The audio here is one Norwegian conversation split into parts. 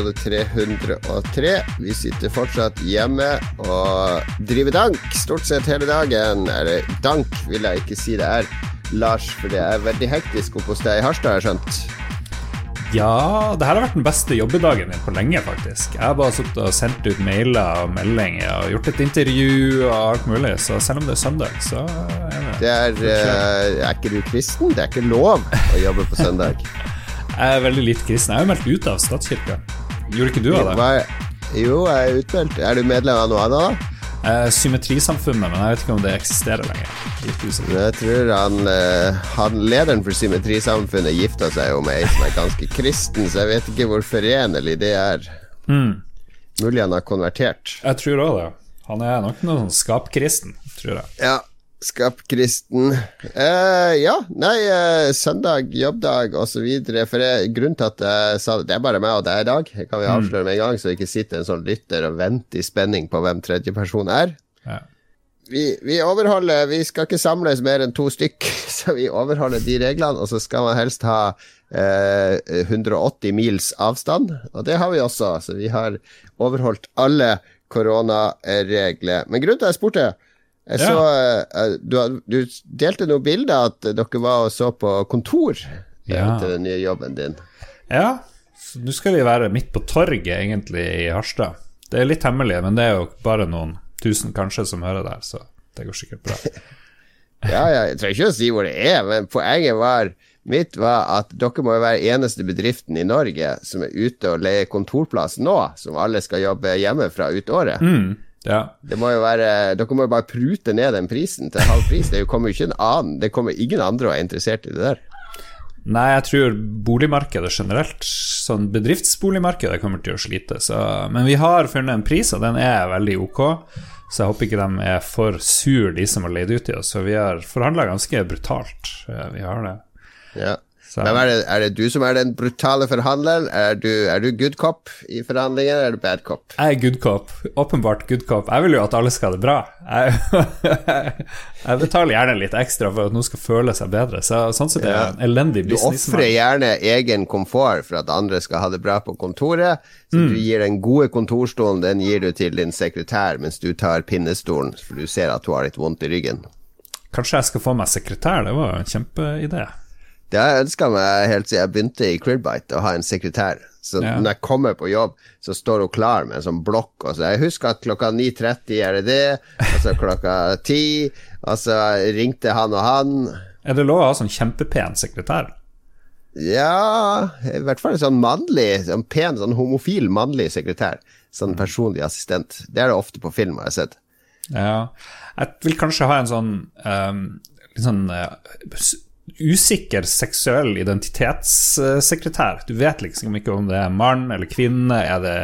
episode 303. Vi sitter fortsatt hjemme og driver dank stort sett hele dagen. Eller dank vil jeg ikke si det er, Lars, for det er veldig hektisk oppe hos deg i Harstad, har jeg skjønt. Ja, det her har vært den beste jobbedagen min på lenge, faktisk. Jeg har bare sittet og sendt ut mailer og meldinger og gjort et intervju og alt mulig, så selv om det er søndag, så er det Det er, uh, er ikke du kristen? Det er ikke lov å jobbe på søndag. Jeg er veldig lite kristen. Jeg er jo meldt ut av statskirka. Gjorde ikke du av det? Jo, jeg er utmeldt. Er du medlem av noe annet, da? Eh, Symmetrisamfunnet, men jeg vet ikke om det eksisterer lenger. Jeg tror han, eh, han lederen for Symmetrisamfunnet gifta seg jo med ei som er ganske kristen, så jeg vet ikke hvor forenlig det er. Mm. Mulig han har konvertert. Jeg tror òg det. Han er nok noe sånn skapkristen, tror jeg. Ja, skapkristen. Uh, ja, nei, uh, søndag, jobbdag osv. For jeg, grunnen til at jeg sa det, det er bare meg og deg i dag. Det kan vi avsløre med en gang, så det ikke sitter en sånn lytter og venter i spenning på hvem tredjeperson er. Ja. vi, vi overholder Vi skal ikke samles mer enn to stykk, så vi overholder de reglene. Og så skal man helst ha eh, 180 mils avstand, og det har vi også. Så vi har overholdt alle koronaregler. Men grunnen til at jeg spurte jeg Ja. så, eh, du, du delte noen bilder at dere var og så på kontor Ja. til den nye jobben din. Ja, så nå skal vi være midt på torget, egentlig, i Harstad. Det er litt hemmelig, men det er jo bare noen tusen kanskje som hører der, så det går sikkert bra. Ja, ja, jeg trenger ikke å si hvor det er, men poenget var mitt var at dere må jo være eneste bedriften i Norge som er ute og leier kontorplass nå, som alle skal jobbe hjemmefra ut året. Mm, ja. Det må jo være, dere må jo bare prute ned den prisen til halv pris. Det kommer jo ikke en annen, det kommer ingen andre å være interessert i det der. Nei, jeg tror boligmarkedet generelt, sånn bedriftsboligmarkedet, kommer til å slite. Så, men vi har funnet en pris, og den er veldig ok. Så jeg håper ikke de er for sur, de som har leid ut i oss. Så vi har forhandla ganske brutalt. Vi har det. Ja. Er det, er det du som er den brutale forhandleren? Er du, er du good cop i forhandlinger, eller er du bad cop? jeg er good cop. Åpenbart good cop. Jeg vil jo at alle skal ha det bra. Jeg, jeg betaler gjerne litt ekstra for at noen skal føle seg bedre. Så, sånn sett er jeg en elendig Du ofrer gjerne egen komfort for at andre skal ha det bra på kontoret. Så Mm. du gir den gode kontorstolen, den gir du til din sekretær, mens du tar pinnestolen, for du ser at hun har litt vondt i ryggen. Kanskje jeg skal få meg sekretær, det var en kjempeidé. Det har jeg ønska meg helt siden jeg begynte i Cribite, å ha en sekretær. Så Ja. når jeg kommer på jobb, så står hun klar med en sånn blokk. Og så jeg husker at klokka 9.30 er det det, og så klokka 10, og så ringte han og han. Er det lov å ha sånn kjempepen sekretær? Ja, i hvert fall en sånn mannlig, sånn pen, sånn homofil mannlig sekretær. Sånn personlig assistent. Det er det ofte på film, har jeg sett. Ja. Jeg vil kanskje ha en sånn um, litt sånn s- usikker seksuell identitetssekretær. Du vet liksom ikke om det er mann eller kvinne. Er det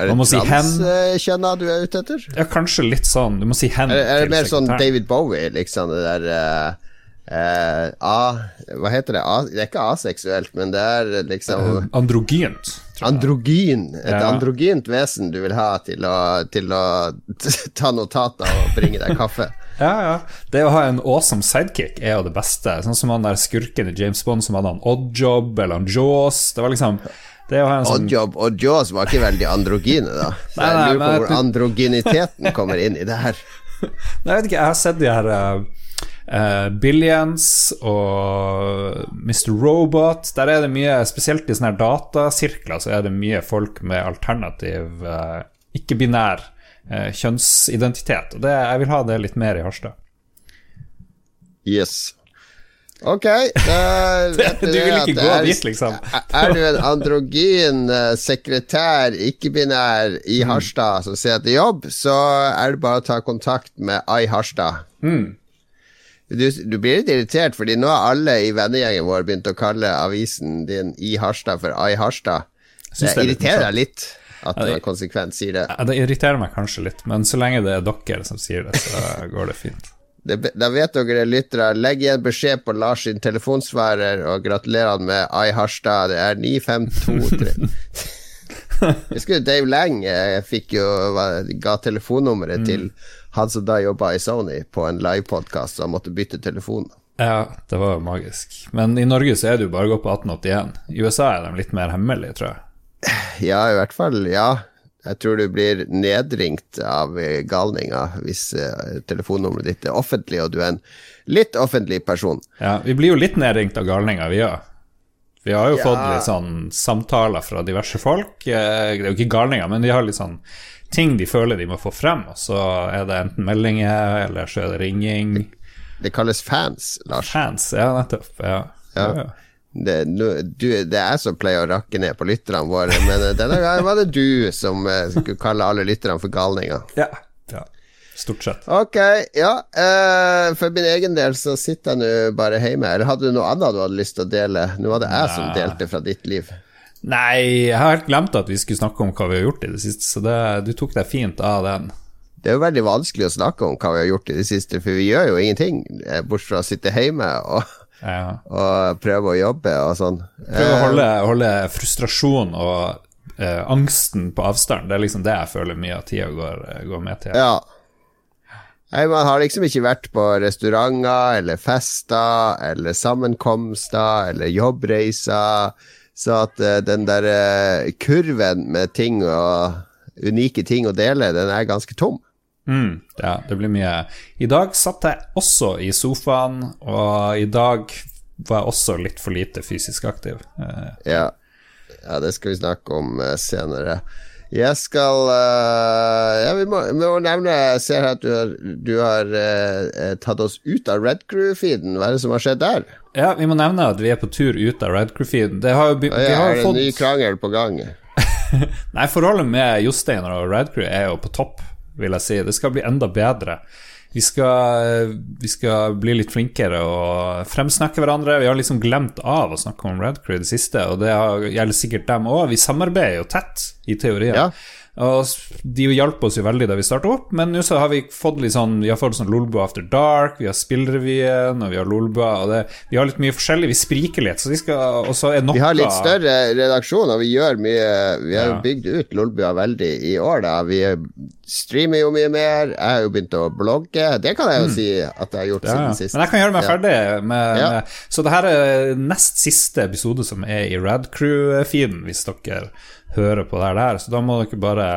Er det transkjønna si du er ute etter? Ja, kanskje litt sånn. Du må si hen Er, er det mer sånn. David Bowie, liksom, det der uh, uh, A Hva heter det? A, det er ikke aseksuelt, men det er liksom Androgynt. Androgyn. Et Ja. androgynt vesen du vil ha til å, til å ta notater og bringe deg kaffe. Ja, ja. Det å ha en awesome sidekick er jo det beste. Sånn som han der skurken i James Bond som hadde han Oddjob eller han Jaws. Det var liksom sånn Oddjob og Jaws var ikke veldig androgyne, da. Så jeg lurer på hvor androgyniteten kommer inn i det her. Nei, jeg vet ikke, jeg har sett de her uh, Billions og Mr. Robot. Der er det mye, spesielt i sånne her datasirkler, så er det mye folk med alternativ, uh, ikke-binær kjønnsidentitet. Og det, jeg vil ha det litt mer i Harstad. Yes. Ok, da Du vil ikke gå er- dit, liksom. Er du en androgyn eh, sekretær, ikke-binær, i Mm. Harstad som ser etter jobb, så er det bare å ta kontakt med Ai Harstad. Mm. Du, du blir litt irritert, fordi nå har alle i vennegjengen vår begynt å kalle avisen din i Harstad for Ai Harstad. Det det er irriterer deg litt at det- er konsekvent sier det. Det irriterer meg kanskje litt, men så lenge det er dere som sier det, så går det fint. det, da vet dere lyttere, legg igjen beskjed på Lars sin telefonsvarer, og gratulerer han med Ai Harstad. Det er 9523 Husker du Dave Lang jeg fikk jo, ga telefonnummeret til han som da jobba i Sony, på en livepodkast, så han måtte bytte telefon. Ja, det var magisk. Men i Norge så er det jo bare å gå på 1881. I USA er de litt mer hemmelige, tror jeg. Ja, i hvert fall. Ja. Jeg tror du blir nedringt av galninger hvis uh, telefonnummeret ditt er offentlig, og du er en litt offentlig person. Ja, vi blir jo litt nedringt av galninger, vi òg. Vi har jo ja. fått litt sånn samtaler fra diverse folk. Eh, det er jo ikke galninger, men de har litt sånn ting de føler de må få frem, og så er det enten meldinger, eller så er det ringing. Det kalles fans, Lars. Fans, ja, nettopp. Ja. ja. ja. Det, du, det, er jeg som pleier å rakke ned på lytterne våre, men denne gangen var det du som uh, skulle kalle alle lytterne for galninger. Ja, ja. Stort sett. Ok, ja. Uh, for min egen del så sitter jeg nå bare hjemme. Eller hadde du noe annet du hadde lyst til å dele? Nå var det jeg Nei. som delte fra ditt liv. Nei, jeg har helt glemt at vi skulle snakke om hva vi har gjort i det siste, så det, du tok deg fint av den. Det er jo veldig vanskelig å snakke om hva vi har gjort i det siste, for vi gjør jo ingenting, eh, bortsett fra å sitte hjemme og, ja. og prøve å jobbe og sånn. Prøve å holde, holde frustrasjon og eh, angsten på avstand. Det er liksom det jeg føler mye av tida går, går, med til. Ja. Nei, Man har liksom ikke vært på restauranter eller fester eller sammenkomster eller jobbreiser. Så at uh, den der uh, kurven med ting og unike ting å dele, den er ganske tom. Mm, ja, det blir mye. I dag satt jeg også i sofaen, og i dag var jeg også litt for lite fysisk aktiv. Uh, ja. ja. det skal vi snakke om senere. Jeg skal uh, Ja, vi må, vi må, nevne Jeg ser at du har, du har uh, tatt oss ut av Red Crew-feeden. Hva er det som har skjedd der? Ja, vi må nevne at vi er på tur ut av Red Crew-feeden. Det har jo ja, ja, Er det fått... en ny krangel på gang? Nei, forholdet med Jostein og Red Crew er jo på topp, vil jeg si. Det skal bli enda bedre. Vi skal, vi skal, bli litt flinkere og fremsnakke hverandre. Vi har liksom glemt av å snakke om Red Crew i det siste, og det gjelder sikkert dem òg. Vi samarbeider jo tett, i teorien. Ja. Og de hjalp oss jo veldig da vi starta opp, men nå så har vi fått litt sånn Vi har fått sånn Lolbua After Dark, vi har Spillrevyen, og vi har Lolbua, og det, vi har litt mye forskjellig. Vi spriker litt, så vi skal Og så er noe Vi har litt større redaksjon, og vi gjør mye Vi har jo ja. bygd ut Lolbua veldig i år, da. Vi streamer jo mye mer. Jeg har jo begynt å blogge. Det kan jeg jo mm. si at jeg har gjort ja, siden sist. Men jeg kan gjøre meg ferdig med, med Så det her er nest siste episode som er i Rad Crew-feeden, hvis dere høre på det her, så da må dere bare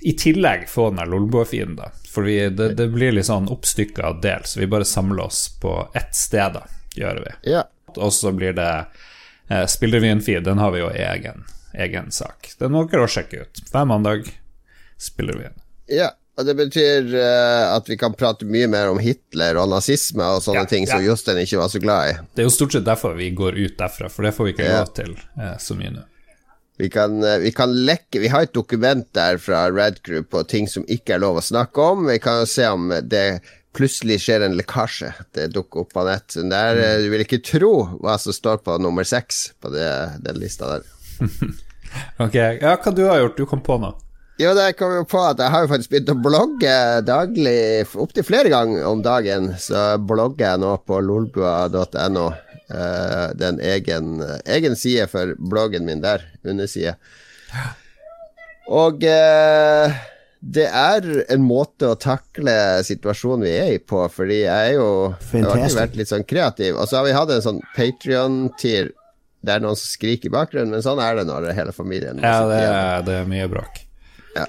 i tillegg få den Lolbua-fienden, da. For det, det, blir litt sånn oppstykka del, så vi bare samler oss på ett sted, da. Gjør vi. Ja. Og så blir det eh, Spillrevyen-feed, den har vi jo egen, egen sak. Den må dere også sjekke ut. Hver mandag, Spillrevyen. Ja. Og det betyr uh, at vi kan prate mye mer om Hitler og nazisme og sånne ja, ting som ja. Jostein ikke var så glad i. Det er jo stort sett derfor vi går ut derfra, for det får vi ikke ja. lov til uh, så mye nå. Vi kan, eh, vi kan, lekke Vi har et dokument der fra Red Group på ting som ikke er lov å snakke om. Vi kan se om det plutselig skjer en lekkasje. Det dukker opp på nett. Der, mm. Du vil ikke tro hva som står på nummer seks på det, den lista der. ok. Ja, hva du har gjort? Du kom på noe? Jo, det kom jo på at jeg har jo faktisk begynt å blogge daglig, opptil flere ganger om dagen. Så blogger jeg nå på lolbua.no. Uh, det er en egen, egen, side for bloggen min der. Underside. Og uh, det er en måte å takle situasjonen vi er i på, fordi jeg er jo Jeg har alltid vært litt sånn kreativ. Og så har vi hatt en sånn Patrion-tier det er noen som skriker i bakgrunnen, men sånn er det når hele familien Ja, det er, det er mye bråk. Ja.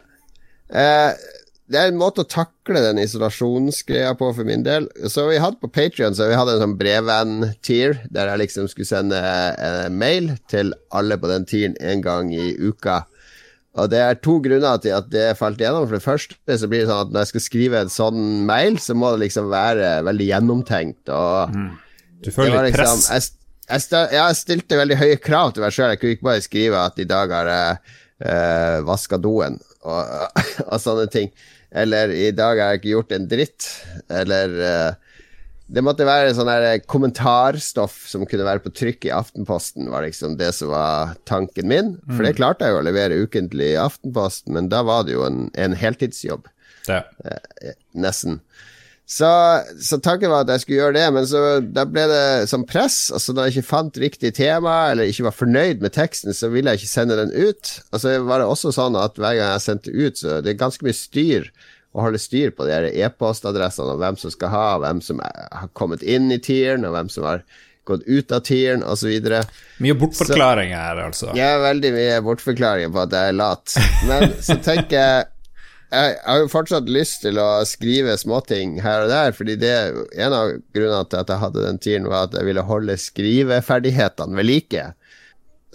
Uh, det er en måte å takle den isolasjonsgreia på for min del. Så vi hadde på Patrion så vi hadde en sånn brevvenn-tier, der jeg liksom skulle sende eh, mail til alle på den tieren en gang i uka. Og det er to grunner til at det falt igjennom. For det første så blir det sånn at når jeg skal skrive en sånn mail, så må det liksom være veldig gjennomtenkt. Og mm. Du føler litt liksom, press? Jeg, jeg, jeg, stilte veldig høye krav til meg sjøl. Jeg kunne ikke bare skrive at i dag har jeg eh, vaska doen, og, og sånne ting. Eller 'i dag har jeg ikke gjort en dritt'. Eller uh, Det måtte være sånn her kommentarstoff som kunne være på trykk i Aftenposten, var liksom det som var tanken min. For mm. det klarte jeg jo å levere ukentlig i Aftenposten, men da var det jo en, en heltidsjobb. Ja. Uh, nesten. Så, så, tanken var at jeg skulle gjøre det, men så, da ble det som press. Altså Da jeg ikke fant riktig tema, eller ikke var fornøyd med teksten, så ville jeg ikke sende den ut. Og så var det også sånn at hver gang jeg sendte ut, så det er ganske mye styr å holde styr på de e-postadressene, og hvem som skal ha, hvem som har kommet inn i tieren, og hvem som har gått ut av tieren, osv. Mye bortforklaringer her, altså. Ja, veldig mye bortforklaringer på at jeg er lat. Men så tenker jeg jeg har jo fortsatt lyst til å skrive småting her og der, fordi det en av grunnene til at jeg hadde den tieren, var at jeg ville holde skriveferdighetene ved like.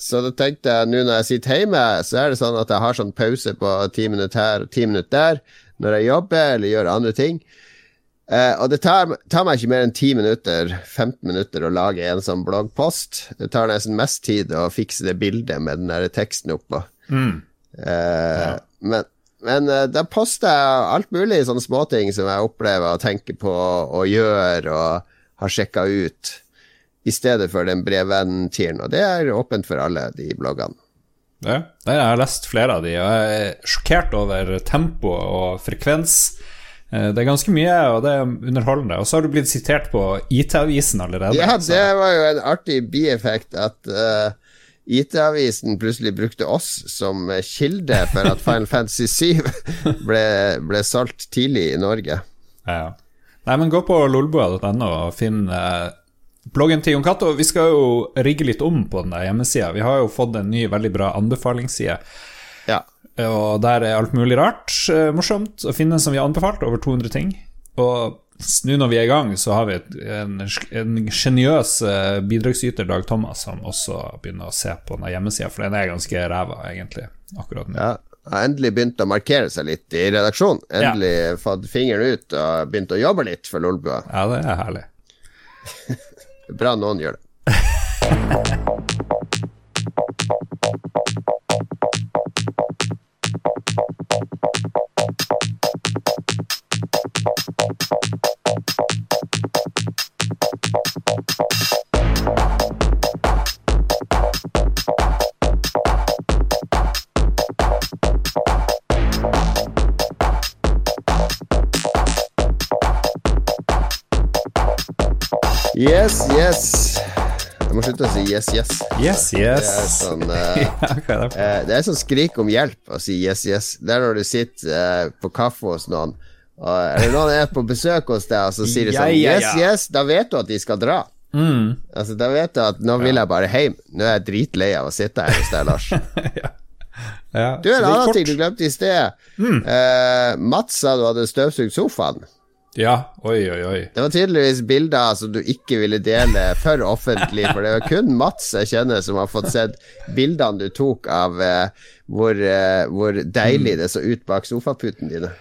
Så da tenkte jeg nå når jeg sitter hjemme, så er det sånn at jeg har sånn pause på ti minutter her og ti minutter der når jeg jobber eller gjør andre ting. Eh, og det tar, tar, meg ikke mer enn 10 minutter, 15 minutter å lage en sånn bloggpost. Det tar nesten mest tid å fikse det bildet med den der teksten oppå. Mm. Eh, ja. Men men uh, da poster jeg alt mulig sånne småting som jeg opplever og tenker på og gjør og har sjekka ut, i stedet for den brevvenn-tieren. Og det er åpent for alle, de bloggene. Ja, jeg har lest flere av de, og jeg er sjokkert over tempo og frekvens. Eh, det er ganske mye, og det er underholdende. Og så har du blitt sitert på IT-avisen allerede. Ja, det var jo en artig bieffekt at uh, IT-avisen plutselig brukte oss som kilde for at Final Fantasy 7 ble, ble solgt tidlig i Norge. Ja. Nei, men gå på lolbua.no og finn eh, bloggen til Jon Cato. Vi skal jo rigge litt om på den der hjemmesida. Vi har jo fått en ny, veldig bra anbefalingsside. Ja. Og der er alt mulig rart eh, morsomt å finne som vi har anbefalt. Over 200 ting. Og nå når vi er i gang, så har vi et, en en geniøs bidragsyter, Dag Thomas, som også begynner å se på den hjemmesida, for den er ganske ræva, egentlig, akkurat nå. Ja, endelig begynt å markere seg litt i redaksjonen. Endelig ja. fått fingeren ut og begynt å jobbe litt for Lolbua. Ja, det er herlig. Bra noen gjør det. Yes, yes. Jeg må slutte å si yes, yes. Yes, yes. Det er sånn, uh, det er sånn skrik om hjelp å si yes, yes. Det er når du sitter uh, på kaffe hos noen, eller noen er på besøk hos deg, og så sier de sånn ja, ja, ja. yes, yes. Da vet du at de skal dra. Mm. Altså, da vet du at nå vil jeg bare hjem. Nå er jeg dritlei av å sitte her hos deg, Lars. ja. Du, en annen ting du glemte i sted. Mm. Eh, Mats sa du hadde støvsugd sofaen. Ja, oi, oi, oi. Det var tydeligvis bilder som du ikke ville dele for offentlig, for det var kun Mats jeg kjenner som har fått sett bildene du tok av eh, hvor, eh, hvor, deilig det så ut bak sofaputene dine.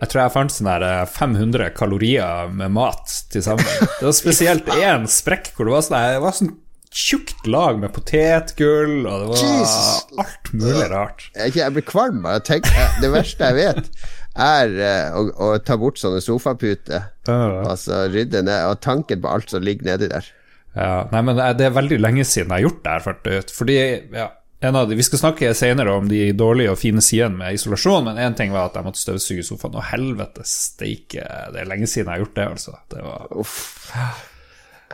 Jeg tror jeg fant sånn 500 kalorier med mat til sammen. Det var spesielt én sprekk hvor det var sånn, det var sånn tjukt lag med potetgull, og det var Jesus. alt mulig rart. Jeg, jeg blir kvalm av å tenke Det verste jeg vet, er uh, å, å, ta bort sånne sofaputer. Uh. Altså rydde ned, og tanken på alt som ligger nedi der. Ja, nei, men det er veldig lenge siden jeg har gjort det her, fordi ja, de, Vi skal snakke senere om de dårlige og fine sidene med isolasjon, men én ting var at jeg måtte støvsuge sofaen, og helvete steike, det er lenge siden jeg har gjort det, altså. Det var Uff.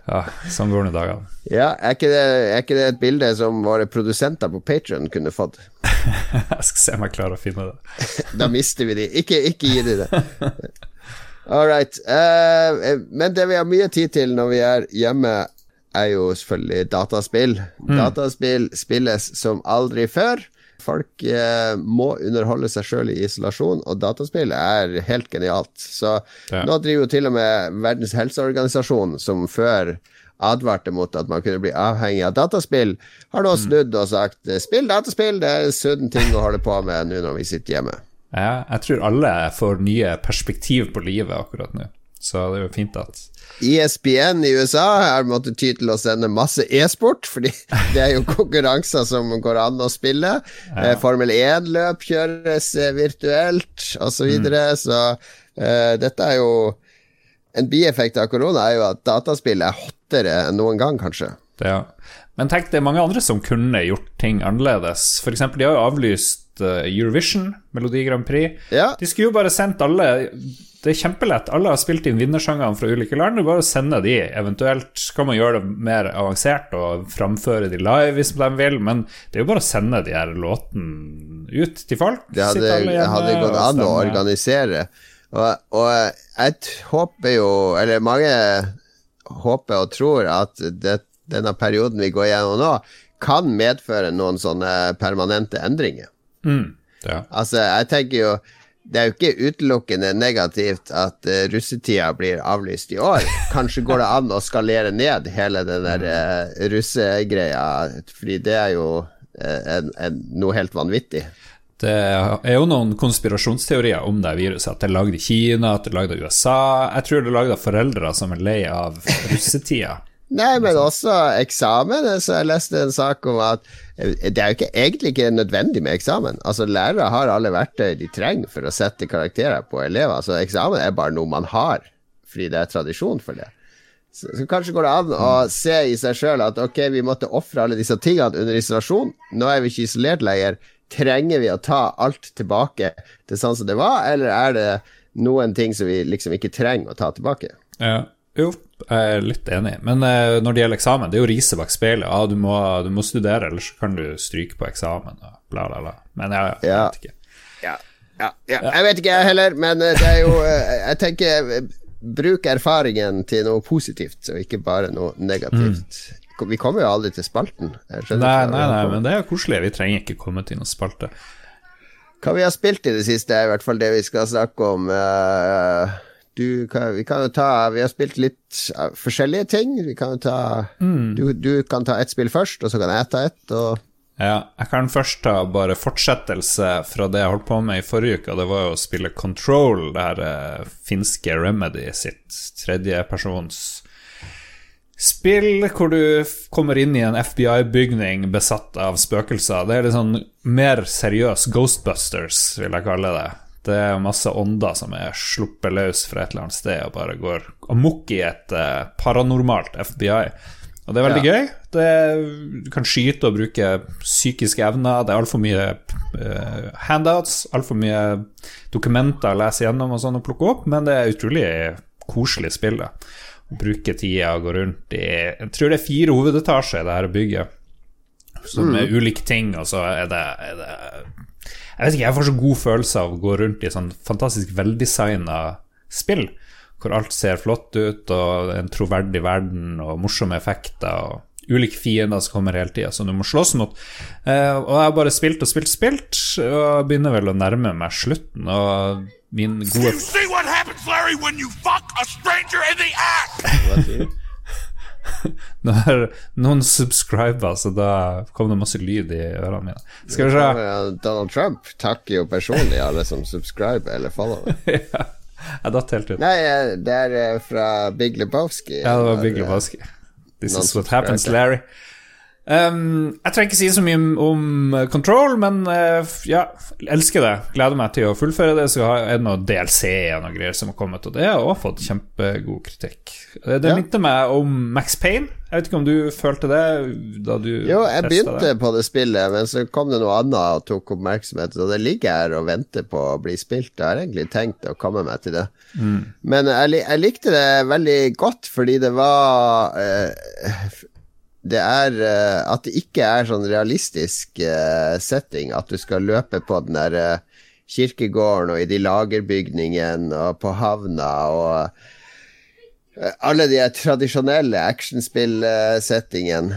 Ja, sånn går nå dagene. Ja, er ikke, det, er ikke, det, et bilde som våre produsenter på Patrion kunne fått? jeg skal se om jeg klarer å finne det. da mister vi de. Ikke, ikke gi de det. All right. Uh, men det vi har mye tid til når vi er hjemme, er jo selvfølgelig dataspill. Mm. Dataspill spilles som aldri før. Folk eh, må underholde seg sjøl i isolasjon, og dataspill er helt genialt. Så ja. nå driver jo til og med Verdens helseorganisasjon, som før advarte mot at man kunne bli avhengig av dataspill, har nå mm. snudd og sagt spill dataspill, det er en sunn ting å holde på med nå når vi sitter hjemme. Ja, jeg tror alle får nye perspektiv på livet akkurat nå, så det er jo fint at ESPN i USA har måttet ty til å sende masse e-sport, fordi det er jo konkurranser som går an å spille. Ja. Eh, Formel 1-løp kjøres eh, virtuelt, osv. Så, videre, mm. så uh, dette er jo En bieffekt av korona er jo at dataspill er hottere enn noen gang, kanskje. Ja. Men tenk, det er mange andre som kunne gjort ting annerledes. For eksempel, de har jo avlyst Eurovision, Melodi Grand Prix. Ja. De skulle jo bare sendt alle det er kjempelett. Alle har spilt inn vinnersangene fra ulike land. Det er bare å sende de. Eventuelt kan man gjøre det mer avansert og framføre de live hvis de vil, men det er jo bare å sende de her låtene ut til folk. Det hadde, hadde gått an å organisere Og, og jeg håper jo, eller mange håper og tror at det, denne perioden vi går gjennom nå, kan medføre noen sånne permanente endringer. Mm, ja. Altså, jeg tenker jo det er jo ikke utelukkende negativt at uh, russetida blir avlyst i år. Kanskje går det an å skalere ned hele den der uh, russegreia, fordi det er jo uh, en, en, noe helt vanvittig. Det er jo noen konspirasjonsteorier om det viruset. At det er lagd i Kina, at det er lagd av USA. Jeg tror det er lagd av foreldre som er lei av russetida. Nei, men også eksamen. Så jeg leste en sak om at det er jo ikke, egentlig ikke nødvendig med eksamen. Altså Lærere har alle verktøy de trenger for å sette karakterer på elever. Så eksamen er bare noe man har, fordi det er tradisjon for det. Så, så kanskje går det an å se i seg sjøl at ok, vi måtte ofre alle disse tingene under isolasjon. Nå er vi ikke isolert lenger. Trenger vi å ta alt tilbake til sånn som det var, eller er det noen ting som vi liksom ikke trenger å ta tilbake? Ja. Jo, jeg er litt enig. Men uh, når det gjelder eksamen, det er jo riset bak speilet. Ah, du, må, du, må, studere, ellers kan du stryke på eksamen. Og bla, bla, bla. Men jeg, jeg ja. vet ikke. Ja. Ja, ja. Jeg vet ikke, jeg heller, men det er jo eh, Jeg tenker bruk erfaringen til noe positivt, og ikke bare noe negativt. Mm. Vi kommer jo aldri til spalten. Nei, nei, nei, men det er jo koselig. Vi trenger ikke komme til noen spalte. Hva vi har spilt i det siste, er i hvert fall det vi skal snakke om. Uh, du, kan, vi kan jo ta Vi har spilt litt forskjellige ting. Vi kan jo ta mm. du, du, kan ta ett spill først, og så kan jeg ta ett. Og ja, jeg kan først ta bare fortsettelse fra det jeg holdt på med i forrige uke. Det var jo å spille Control, det her uh, finske Remedy sitt tredjepersons spill hvor du kommer inn i en FBI-bygning besatt av spøkelser. Det er litt sånn mer seriøs Ghostbusters, vil jeg kalle det. Det er masse ånder som er sluppet løs fra et eller annet sted og bare går amok i et uh, paranormalt FBI. Og det er veldig ja. gøy. Det, du kan skyte og bruke psykiske evner. Det er altfor mye uh, handouts, altfor mye dokumenter å lese gjennom og sånn å plukke opp, men det er utrolig koselig spill. da. Bruke tida og gå rundt i Jeg tror det er fire hovedetasjer i det her bygget, som mm. er ulike ting, og så er det, er det jeg vet ikke, jeg får så god følelse av å gå rundt i sånn fantastisk veldesigna spill, hvor alt ser flott ut, og en troverdig verden, og morsomme effekter, og ulike fiender som kommer hele tida, som du må slåss mot. Eh, og jeg har bare spilt og spilt og spilt, og begynner vel å nærme meg slutten, og min gode Når noen subscriber, så da kom det masse lyd i ørene mine. Skal vi se Donald Trump takker jo personlig alle som subscriber eller follower. ja, jeg datt helt ut. Nei, eh, det er eh, fra Big Lebowski. Ja, det var Big Lebowski. This is what happens, Larry. Um, jeg trenger ikke si så mye om Control, men uh, ja, elsker det. Gleder meg til å fullføre det. Så er det noe DLC og noe greier som har kommet, og det har også fått kjempegod kritikk. Det ja. minte meg om Max Payne. Jeg vet ikke om du følte det da du Jo, jeg begynte det. på det spillet, men så kom det noe annet og tok oppmerksomhet. Og det ligger her og venter på å bli spilt. Jeg har egentlig tenkt å komme meg til det. Mm. Men jeg, jeg, likte det veldig godt fordi det var uh, det er uh, at det ikke er sånn realistisk uh, setting. At du skal løpe på den der uh, kirkegården og i de lagerbygningene og på havna og alle de tradisjonelle actionspill-settingene.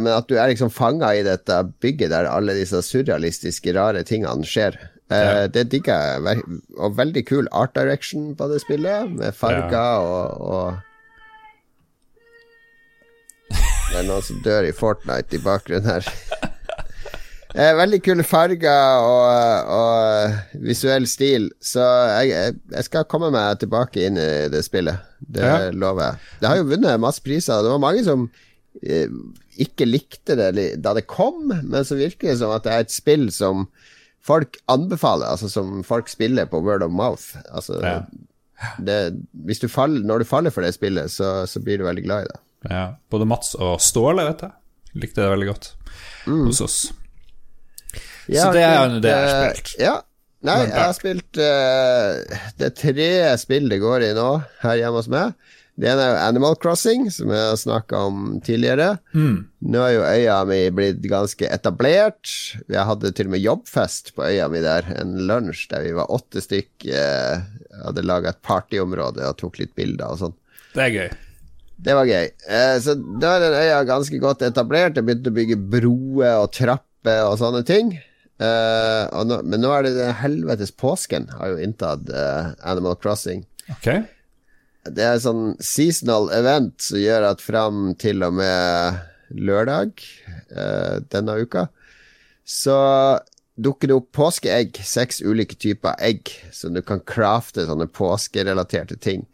men at du er liksom fanga i dette bygget der alle disse surrealistiske, rare tingene skjer. Ja. Det digger jeg. Og veldig kul art direction på det spillet, med farger ja. og, og det er noen som dør i Fortnite i bakgrunnen her. Eh, veldig kule farger og, og visuell stil, så jeg, jeg, skal komme meg tilbake inn i det spillet. Det ja. lover jeg. Det har jo vunnet masse priser. Det var mange som eh, ikke likte det da det kom, men så virker det som at det er et spill som folk anbefaler, altså som folk spiller på word of mouth. Altså, ja. det, hvis du faller, når du faller for det spillet, så, så blir du veldig glad i det. Ja, både Mats og Ståle, vet jeg. Likte det veldig godt mm. hos oss. Så det er jo det jeg har spilt. Ja. Nei, jeg har spilt uh, Det er tre spill det går i nå, her hjemme hos meg. Det ene er jo Animal Crossing, som jeg har snakka om tidligere. Nå er jo øya mi blitt ganske etablert. Vi hadde til og med jobbfest på øya mi der, en lunsj der vi var åtte stykk. Uh, hadde laga et partyområde og tok litt bilder og sånn. Det er gøy. Det var gøy. Eh, så da er den øya ganske godt etablert. Jeg begynte å bygge broer og trapper og sånne ting. Eh, og nå, men nå er det den helvetes påsken har jo inntatt eh, Animal Crossing. Okay. Det er sånn seasonal event som gjør at fram til og med lørdag denne uka, så dukker det opp påskeegg. Seks ulike typer egg som du kan crafte sånne påskerelaterte ting.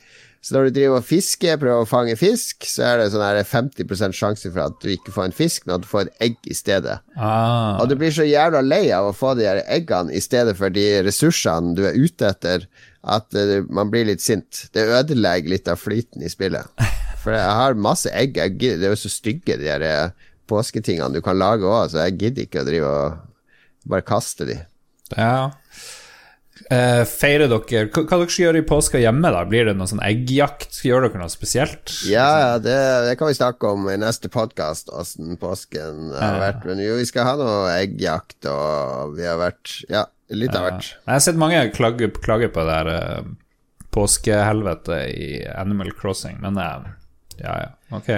Så når du driver og fisker, prøver å fange fisk, så er det sånn her 50% sjanse for at du ikke får en fisk, men at du får et egg i stedet. Ah, Og du blir så jævla lei av å få de her eggene i stedet for de ressursene du er ute etter, at eh, man blir litt sint. Det ødelegger litt av flyten i spillet. For jeg har masse egg. Jeg gidder, det er jo så stygge, de her eh, påsketingene du kan lage òg, så jeg gidder ikke å drive og bare kaste de. ja. Eh, feirer dere Hva, hva dere skal gjøre i påska hjemme, da? Blir det noe sånn eggjakt? Gjør dere noe spesielt? Ja, ja, det, det kan vi snakke om i neste podkast, åssen påsken har vært. Men jo, vi skal ha noe eggjakt, og vi har vært Ja, litt av hvert. Jeg har sett mange klage, klage på det her eh, påskehelvetet i Animal Crossing, men uh, ja, ja, ok.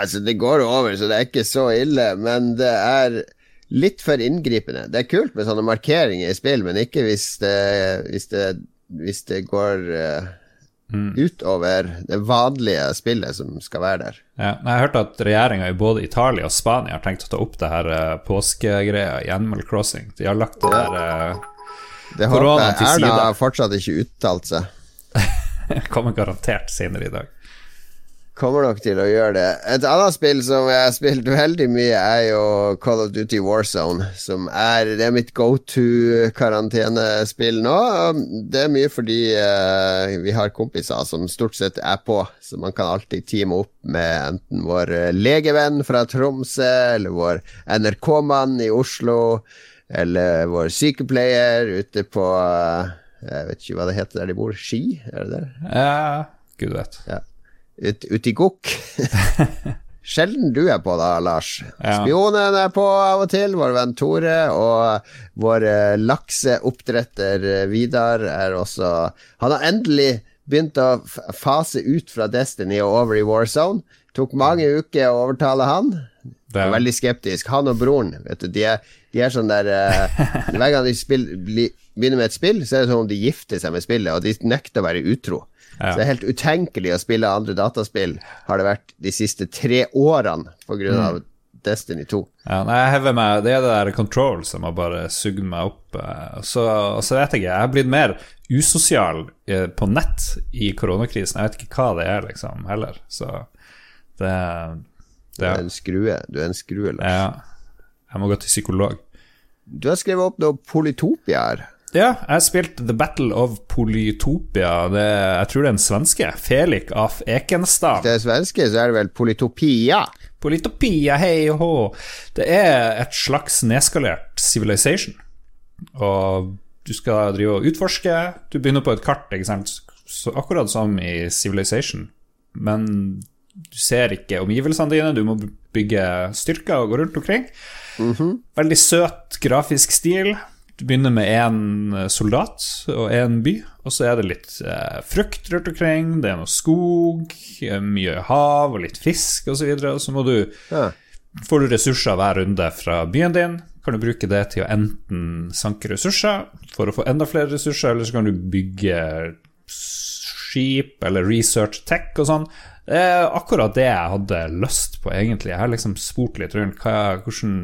Altså, det går over, så det er ikke så ille, men det er litt for inngripende. Det er kult med sånne markeringer i spill, men ikke hvis det, hvis det, hvis det går eh, utover det vanlige spillet som skal være der. Ja, jeg har hørt at regjeringa i både Italia og Spania har tenkt å ta opp det her eh, påskegreia i Animal Crossing. De har lagt det der eh, Det Korona til Erna side. har fortsatt ikke uttalt seg. Kommer garantert senere i dag. Kommer nok til å gjøre det. Et annet spill som jeg har spilt veldig mye, er jo Call of Duty Warzone. Som er, det er mitt go to-karantenespill nå. Det er mye fordi uh, vi har kompiser som stort sett er på, så man kan alltid teame opp med enten vår eh, legevenn fra Tromsø, eller vår NRK-mann i Oslo, eller vår sykepleier ute på uh, Jeg vet ikke hva det heter der de bor. Ski, er det der? Ja, gud vet. Ja. Ut, ut i gokk. Sjelden du er på da, Lars. Ja. Spionen er på av og til, vår venn Tore. Og vår eh, lakseoppdretter eh, Vidar er også Han har endelig begynt å fase ut fra Destiny og over i Warzone. Tok mange uker å overtale han. Det Veldig skeptisk. Han og broren, vet du, de er, de er sånn der uh, Hver gang de spiller, bli, begynner med et spill, så er det som om de gifter seg med spillet, og de nekter å være utro. Ja. Så det er helt utenkelig å spille andre dataspill, har det vært de siste tre årene på grunn av Destiny 2. ja, nei, jeg hever meg Det er det der control som har bare sugd meg opp. eh, Så, så vet jeg ikke. Jeg har blitt mer usosial eh, på nett i koronakrisen. Jeg vet ikke hva det er, liksom, heller. Så det, Du er en skrue. Du er en skrue, Lars. Ja. Jeg må gå til psykolog. Du har skrevet opp noe Polytopia her. Ja, jeg spilte The Battle of Polytopia. Det, jeg tror det er en svenske. Felix af Ekenstad. Det er svenske, så er det vel Polytopia. Polytopia, hei og hå. Det er et slags nedskalert civilization. Og du skal drive og utforske. Du begynner på et kart, ikke sant? Så akkurat som i Civilization. Men du ser ikke omgivelsene dine, du må bygge styrker og gå rundt omkring. Veldig søt grafisk stil. Du begynner med én soldat og én by, og så er det litt eh, frukt rundt omkring. Det er noe skog, eh, mye hav og litt fisk osv. Og, så og så må du Ja. Får du ressurser hver runde fra byen din, kan du bruke det til å enten sanke ressurser for å få enda flere ressurser, eller så kan du bygge skip eller research tech og sånn. Det er akkurat det jeg hadde lyst på, egentlig. Jeg har liksom spurt litt rundt hva, hvordan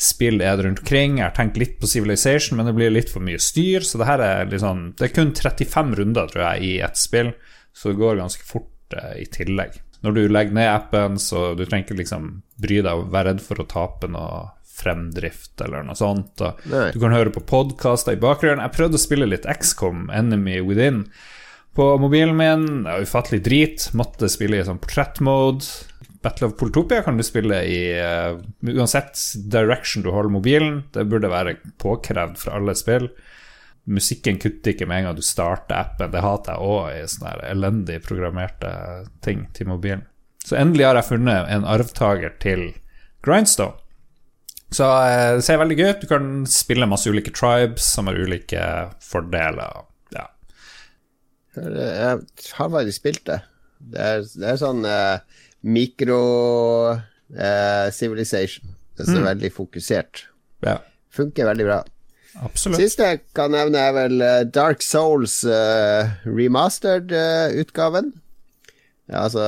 spill er det rundt omkring. Jeg har tenkt litt på Civilization, men det blir litt for mye styr, så det her er sånn Det er kun 35 runder, tror jeg, i ett spill, så det går ganske fort eh, i tillegg. Når du legger ned appen, så du trenger ikke liksom bry deg og være redd for å tape noe fremdrift eller noe sånt. Du kan høre på podkaster i bakgrunnen. Jeg prøvde å spille litt XCOM, Enemy Within, på mobilen min. Det var ufattelig drit. Måtte spille i sånn portrettmode. Battle of Politopia kan du spille i uh, uansett direction du holder mobilen. Det burde være påkrevd fra alle spill. musikken kutter ikke med en gang du starter appen. Det hater jeg òg i sånne elendig programmerte ting til mobilen. Så endelig har jeg funnet en arvtaker til Grindstone. Så eh, det ser veldig gøy ut. Du kan spille masse ulike tribes som har ulike fordeler. Ja. Jeg har faktisk spilt det. Det er, det er sånn uh, mikro uh, civilization. Det er så Mm. veldig fokusert. ja. Funker veldig bra. Absolutt. Siste jeg kan nevne, er vel eh, Dark Souls eh, remastered-utgaven. ja, altså,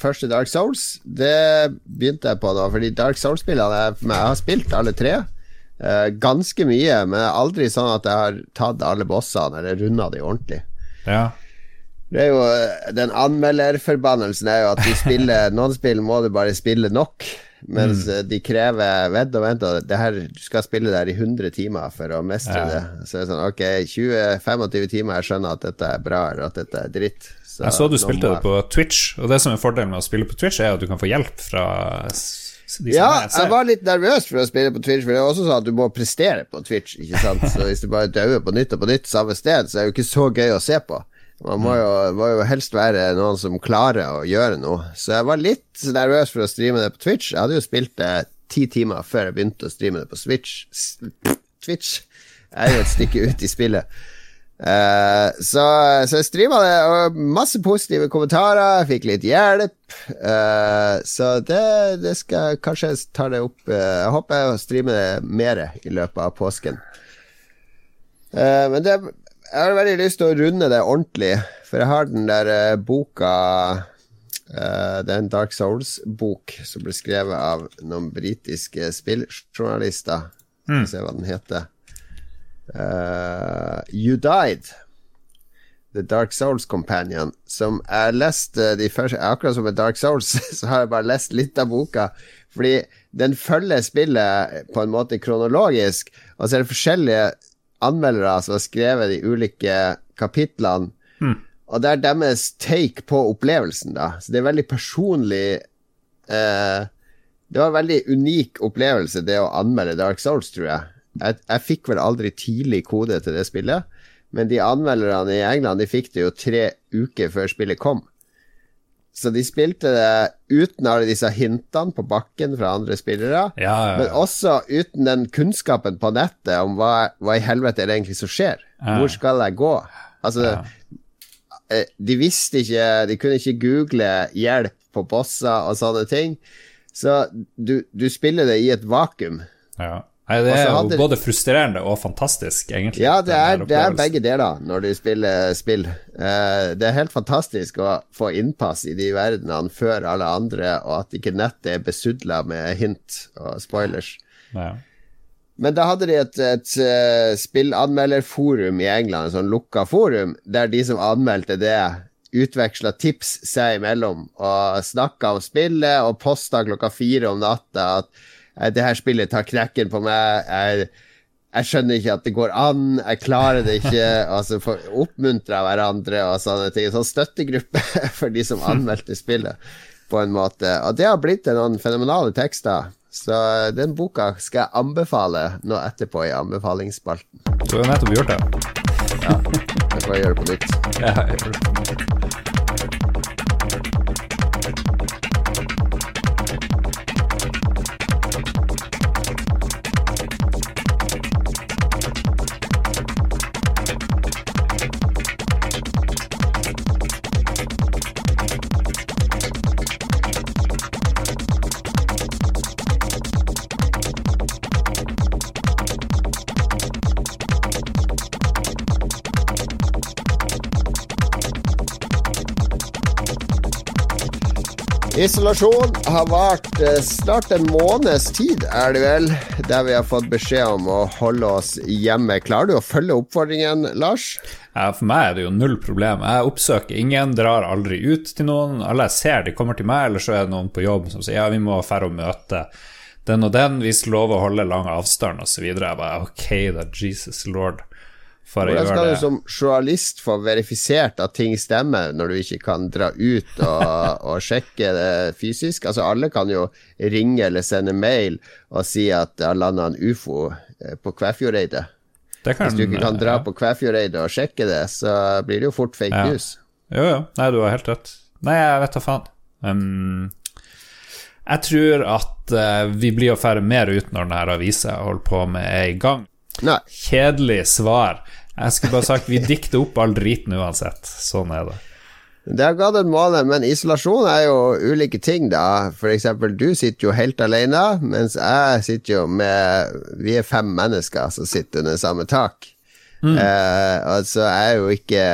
første Dark Souls, det begynte jeg på nå, fordi Dark Souls-spillene jeg, jeg har spilt alle tre. eh, ganske mye, men det er aldri sånn at jeg har tatt alle bossene eller runda de ordentlig. Ja. Det er jo eh, Den anmelderforbannelsen er jo at spiller Noen spill må du bare spille nok. Mens mm. de krever Vent og vent, og det her, du skal spille der i 100 timer for å mestre Ja. det. Så det er sånn Ok, 20-25 timer, jeg skjønner at dette er bra, eller at dette er dritt. Jeg så du spilte det på Twitch, og det som er fordelen med å spille på Twitch, er at du kan få hjelp fra Ja, jeg var litt nervøs for å spille på Twitch, for det er også sånn at du må prestere på Twitch. Ikke sant? Så hvis du bare dauer på nytt og på nytt samme sted, så er det jo ikke så gøy å se på. Man må jo, må jo helst være noen som klarer å gjøre noe. Så jeg var litt nervøs for å streame det på Twitch. Jeg hadde jo spilt det ti timer før jeg begynte å streame det på Switch. Twitch. Twitch er jo et stykke ut i spillet. Uh, så, så jeg streama det, og masse positive kommentarer. Jeg fikk litt hjelp. Uh, så det, det skal jeg kanskje ta det opp uh, Jeg håper jeg streamer det mer i løpet av påsken. Men det, jeg har veldig lyst til å runde det ordentlig, for jeg har den der eh, boka eh, Det er en Dark Souls-bok som ble skrevet av noen britiske spilljournalister. Skal se hva den heter. Uh, you Died. The Dark Souls Companion. Som jeg leste de første Akkurat som med Dark Souls, så har jeg bare lest litt av boka. Fordi den følger spillet på en måte kronologisk, og så er det forskjellige anmeldere som har skrevet de ulike kapitlene. Og det er deres take på opplevelsen, da. Så det er veldig personlig eh, Det var en veldig unik opplevelse, det å anmelde Dark Souls, tror jeg. Jeg, jeg fikk vel aldri tidlig kode til det spillet, men de anmelderne i England De fikk det jo tre uker før spillet kom. Så de spilte det uten alle disse hintene på bakken fra andre spillere. Ja, ja, Men også uten den kunnskapen på nettet om hva, hva i helvete er det egentlig som skjer. Ja. Hvor skal jeg gå? Altså, Ja. eh, de visste ikke De kunne ikke google hjelp på bosser og sånne ting. Så du, du spiller det i et vakuum. ja. Nei, det er jo både frustrerende og fantastisk, egentlig. Ja, det er, det er begge deler når du spiller spill. Uh, det er helt fantastisk å få innpass i de verdenene før alle andre, og at ikke nettet er besudla med hint og spoilers. Ja. Men da hadde de et, et et spillanmelderforum i England, et sånn lukka forum, der de som anmeldte det, utveksla tips seg imellom og snakka om spillet og posta klokka fire om natta at eh, det her spillet tar knekken på meg. Jeg, jeg skjønner ikke at det går an, jeg klarer det ikke. Altså Oppmuntra hverandre og sånne ting. En Sånn støttegruppe for de som anmeldte spillet, på en måte. Og det har blitt noen fenomenale tekster. Så eh, den boka skal jeg anbefale nå etterpå i anbefalingsspalten. Du har nettopp gjort det. Ja. Jeg får gjøre det på nytt. Ja, jeg gjør det. Isolasjon har vart eh, snart en måneds tid, er det vel, der vi har fått beskjed om å holde oss hjemme. Klarer du å følge oppfordringen, Lars? For meg er det jo null problem. Jeg oppsøker ingen, drar aldri ut til noen. Alle jeg ser, de kommer til meg, eller så er det noen på jobb som sier ja, vi må færre og møte den og den, vi lover å holde lang avstand osv. Jeg bare ok, da, Jesus lord. For å Hvordan skal du som journalist få verifisert at ting stemmer, når du ikke kan dra ut og, og sjekke det fysisk? Altså, alle kan jo ringe eller sende mail og si at det har landa en ufo eh, på Kvæfjordeidet. Hvis du ikke kan dra ja. på Kvæfjordeidet og sjekke det, så blir det jo fort fake Ja. news. Jo, jo. Nei, du har helt rett. Nei, jeg vet da faen. Um, jeg tror at uh, vi blir å færre mer ut når denne avisa holder på med, i gang. Nei. Kjedelig svar. Jeg skulle bare sagt vi dikter opp all driten uansett. Sånn er det. Det har gått en måned, men isolasjon er jo ulike ting, da. For eksempel, du sitter jo helt alene, mens jeg sitter jo med Vi er fem mennesker som sitter under samme tak. Eh, altså, jeg er jo ikke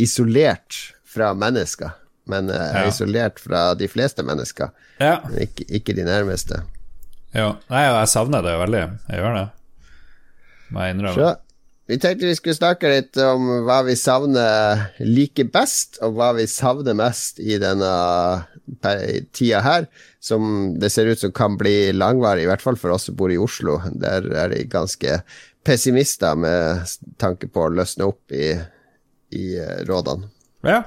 isolert fra mennesker, men eh, jeg er Ja. isolert fra de fleste mennesker. Ja. Men ikke, ikke de nærmeste. Jo. Nei, jeg savner det veldig. Jeg gjør det. Må jeg innrømme. Så vi tenkte vi skulle snakke litt om hva vi savner like best, og hva vi savner mest i denne tida her, som det ser ut som kan bli langvarig, i hvert fall for oss som bor i Oslo. Der er de ganske pessimister med tanke på å løsne opp i, i eh, rådene. Ja.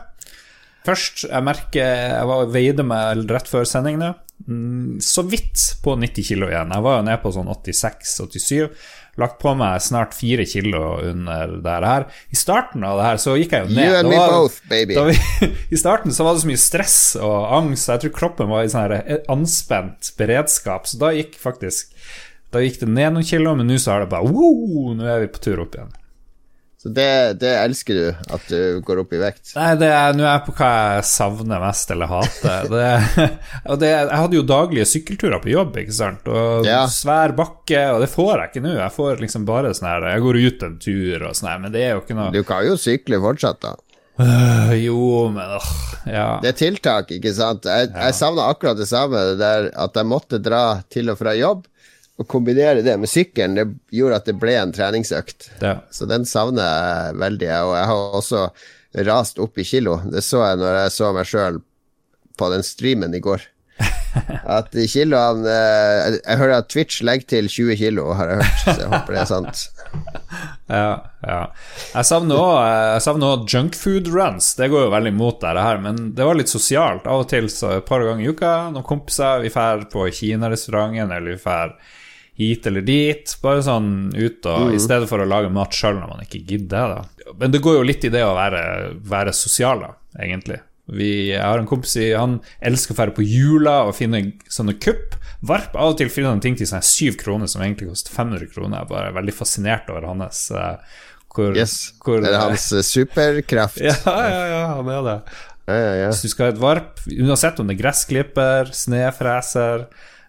Først, jeg merker Jeg var veide meg rett før sending nå. Mm, Så vidt på 90 kilo igjen. Jeg var jo nede på sånn 86-87. Lagt på meg snart fire kilo under det her. I starten av det her så gikk jeg jo ned. You and me var- both, baby. vi, I starten så var det så mye stress og angst, jeg tror kroppen var i sånn her anspent beredskap, så da gikk faktisk Da gikk det ned noen kilo, men nå så er det bare wow, Nå er vi på tur opp igjen. Så det, det elsker du, at du går opp i vekt. Nei, det nå er jeg på hva jeg savner mest eller hater. Det, det, jeg hadde jo daglige sykkelturer på jobb, ikke sant, og Ja. svær bakke, og det får jeg ikke nå. Jeg får liksom bare sånn her Jeg går ut en tur og sånn her, men det er jo ikke noe Du kan jo sykle fortsatt, da. Øh, Jo, men åh, ja. Det er tiltak, ikke sant? Jeg, jeg savna akkurat det samme, det der at jeg måtte dra til og fra jobb, og kombinere det med sykkelen, det gjorde at det ble en treningsøkt. Ja. Så den savner jeg veldig, og jeg har også rast opp i kilo. Det så jeg når jeg så meg sjøl på den streamen i går. At kiloene eh, Jeg hører at Twitch legger til 20 kilo, har jeg hørt, så jeg håper det er sant. Ja, ja. Jeg savner jeg savner junkfood runs. Det går jo veldig imot det her, men det var litt sosialt. Av og til så et par ganger i uka, noen kompiser, vi drar på Kina-restauranten, eller vi drar hit eller dit. Bare sånn ut og I stedet for å lage mat sjøl når man ikke gidder. da Men det går jo litt i det å være, være sosial, da, egentlig. Vi, jeg har en kompis i, han elsker å dra på jula og finne sånne kupp. Varp av og til finner han ting til sånne syv kroner som egentlig koster 500 kroner. Jeg er bare veldig fascinert over hans eh, hvor, Yes. hvor, Det er hans eh, superkraft. Ja, ja, ja, han er det. Ja, ja, ja. Hvis du skal ha et varp, uansett om det er gressklipper, snøfreser,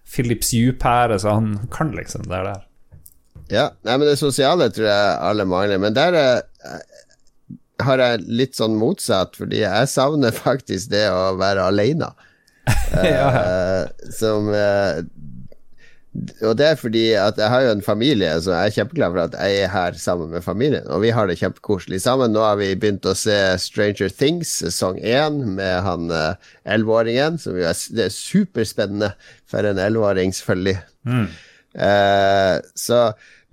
Philips Hue-pære, så han kan liksom det der. Ja, nei, men det sosiale tror jeg alle mangler. Men der er, har jeg litt sånn motsatt, fordi jeg savner faktisk det å være alene. Eh, som eh, Og det er fordi at jeg har jo en familie, så jeg er kjempeglad for at jeg er her sammen med familien. Og vi har det kjempekoselig sammen. Nå har vi begynt å se Stranger Things sesong én med han eh, elleveåringen. som jo er, det er superspennende for en elleveåring, selvfølgelig. Eh, så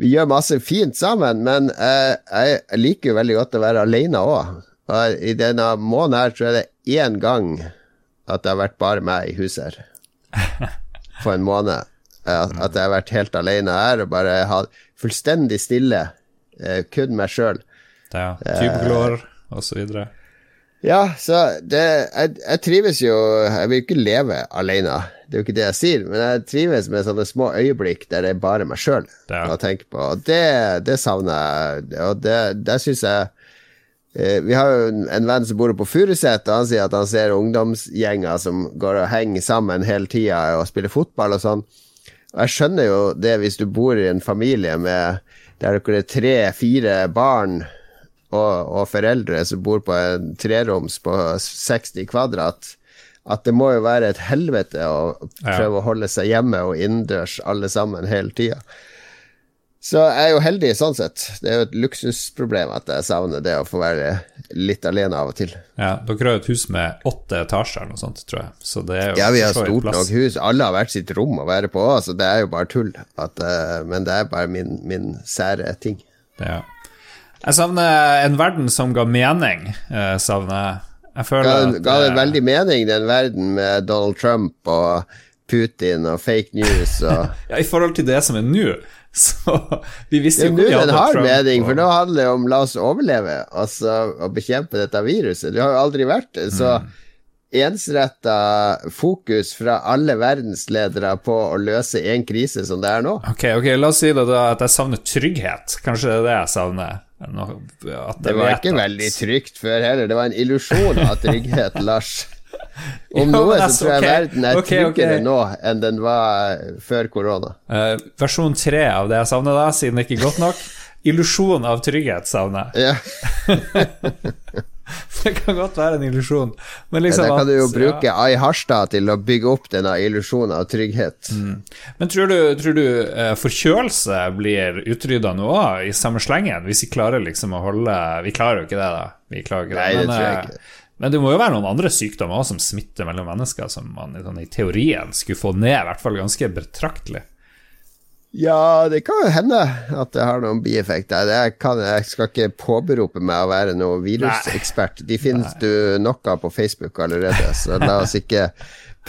vi gjør masse fint sammen, men eh, jeg, jeg liker jo veldig godt å være alene òg. Og i denne måneden her tror jeg det er én gang at det har vært bare meg i huset her. På en måned. Eh, At, jeg har vært helt alene her og bare hatt fullstendig stille. eh, kun meg sjøl. Ja. er og så videre. Ja, så det jeg, jeg trives jo Jeg vil ikke leve alene, det er jo ikke det jeg sier, men jeg trives med sånne små øyeblikk der det er bare meg sjøl Ja. å tenke på, og det, det savner jeg, og det, det syns jeg eh, Vi har jo en, en venn som bor på Furuset, og han sier at han ser ungdomsgjenger som går og henger sammen hele tida og spiller fotball og sånn. Og jeg skjønner jo det hvis du bor i en familie med der dere er tre-fire barn og, og foreldre som bor på en treroms på 60 kvadrat, at det må jo være et helvete å Ja. prøve å holde seg hjemme og innendørs alle sammen hele tida. Så jeg er jo heldig sånn sett. Det er jo et luksusproblem at jeg savner det å få være litt alene av og til. Ja, dere har jo et hus med åtte etasjer eller noe sånt, tror jeg. Så det er jo Ja, vi har stort nok hus. Alle har hvert sitt rom å være på, så det er jo bare tull. At, uh, men det er bare min, min sære ting. Ja. Jeg savner en verden som ga mening, eh, savner jeg. Jeg føler ga det eh, veldig mening, den verden med Donald Trump og Putin og fake news og Ja, I forhold til det som er nå, Så vi visste jo Nå vi den hadde har mening, for nå handler det om la oss overleve, altså å bekjempe dette viruset. Det har jo aldri vært så Mm. ensretta fokus fra alle verdensledere på å løse én krise som det er nå. Ok, ok, la oss si det da at jeg savner trygghet. Kanskje det er det jeg savner? Det var ikke at- veldig trygt før heller. Det var en illusjon av trygghet, Lars. Om noe så altså, tror jeg okay. verden er okay, tryggere tryggere nå enn den var eh, før korona. Uh, versjon tre av det jeg savner da, siden det ikke er godt nok. Illusjon av trygghet savner jeg. Ja, Det kan godt være en illusjon, men liksom Da kan du jo at- bruke ja. Ai Harstad til å bygge opp denne illusjonen av trygghet. Men tror du, tror du uh, forkjølelse blir utrydda nå òg, i samme slengen? Hvis vi klarer liksom å holde Vi klarer jo ikke det, da. Vi klarer ikke Nei, det men, tror jeg ikke. Men det må jo være noen andre sykdommer som smitter mellom mennesker, som man sånn, i teorien skulle få ned, i hvert fall ganske betraktelig. Ja, det kan jo hende at det har noen bieffekter. Jeg, kan, jeg skal ikke påberope meg å være noen virusekspert. De finnes du nok av på Facebook allerede, så la oss ikke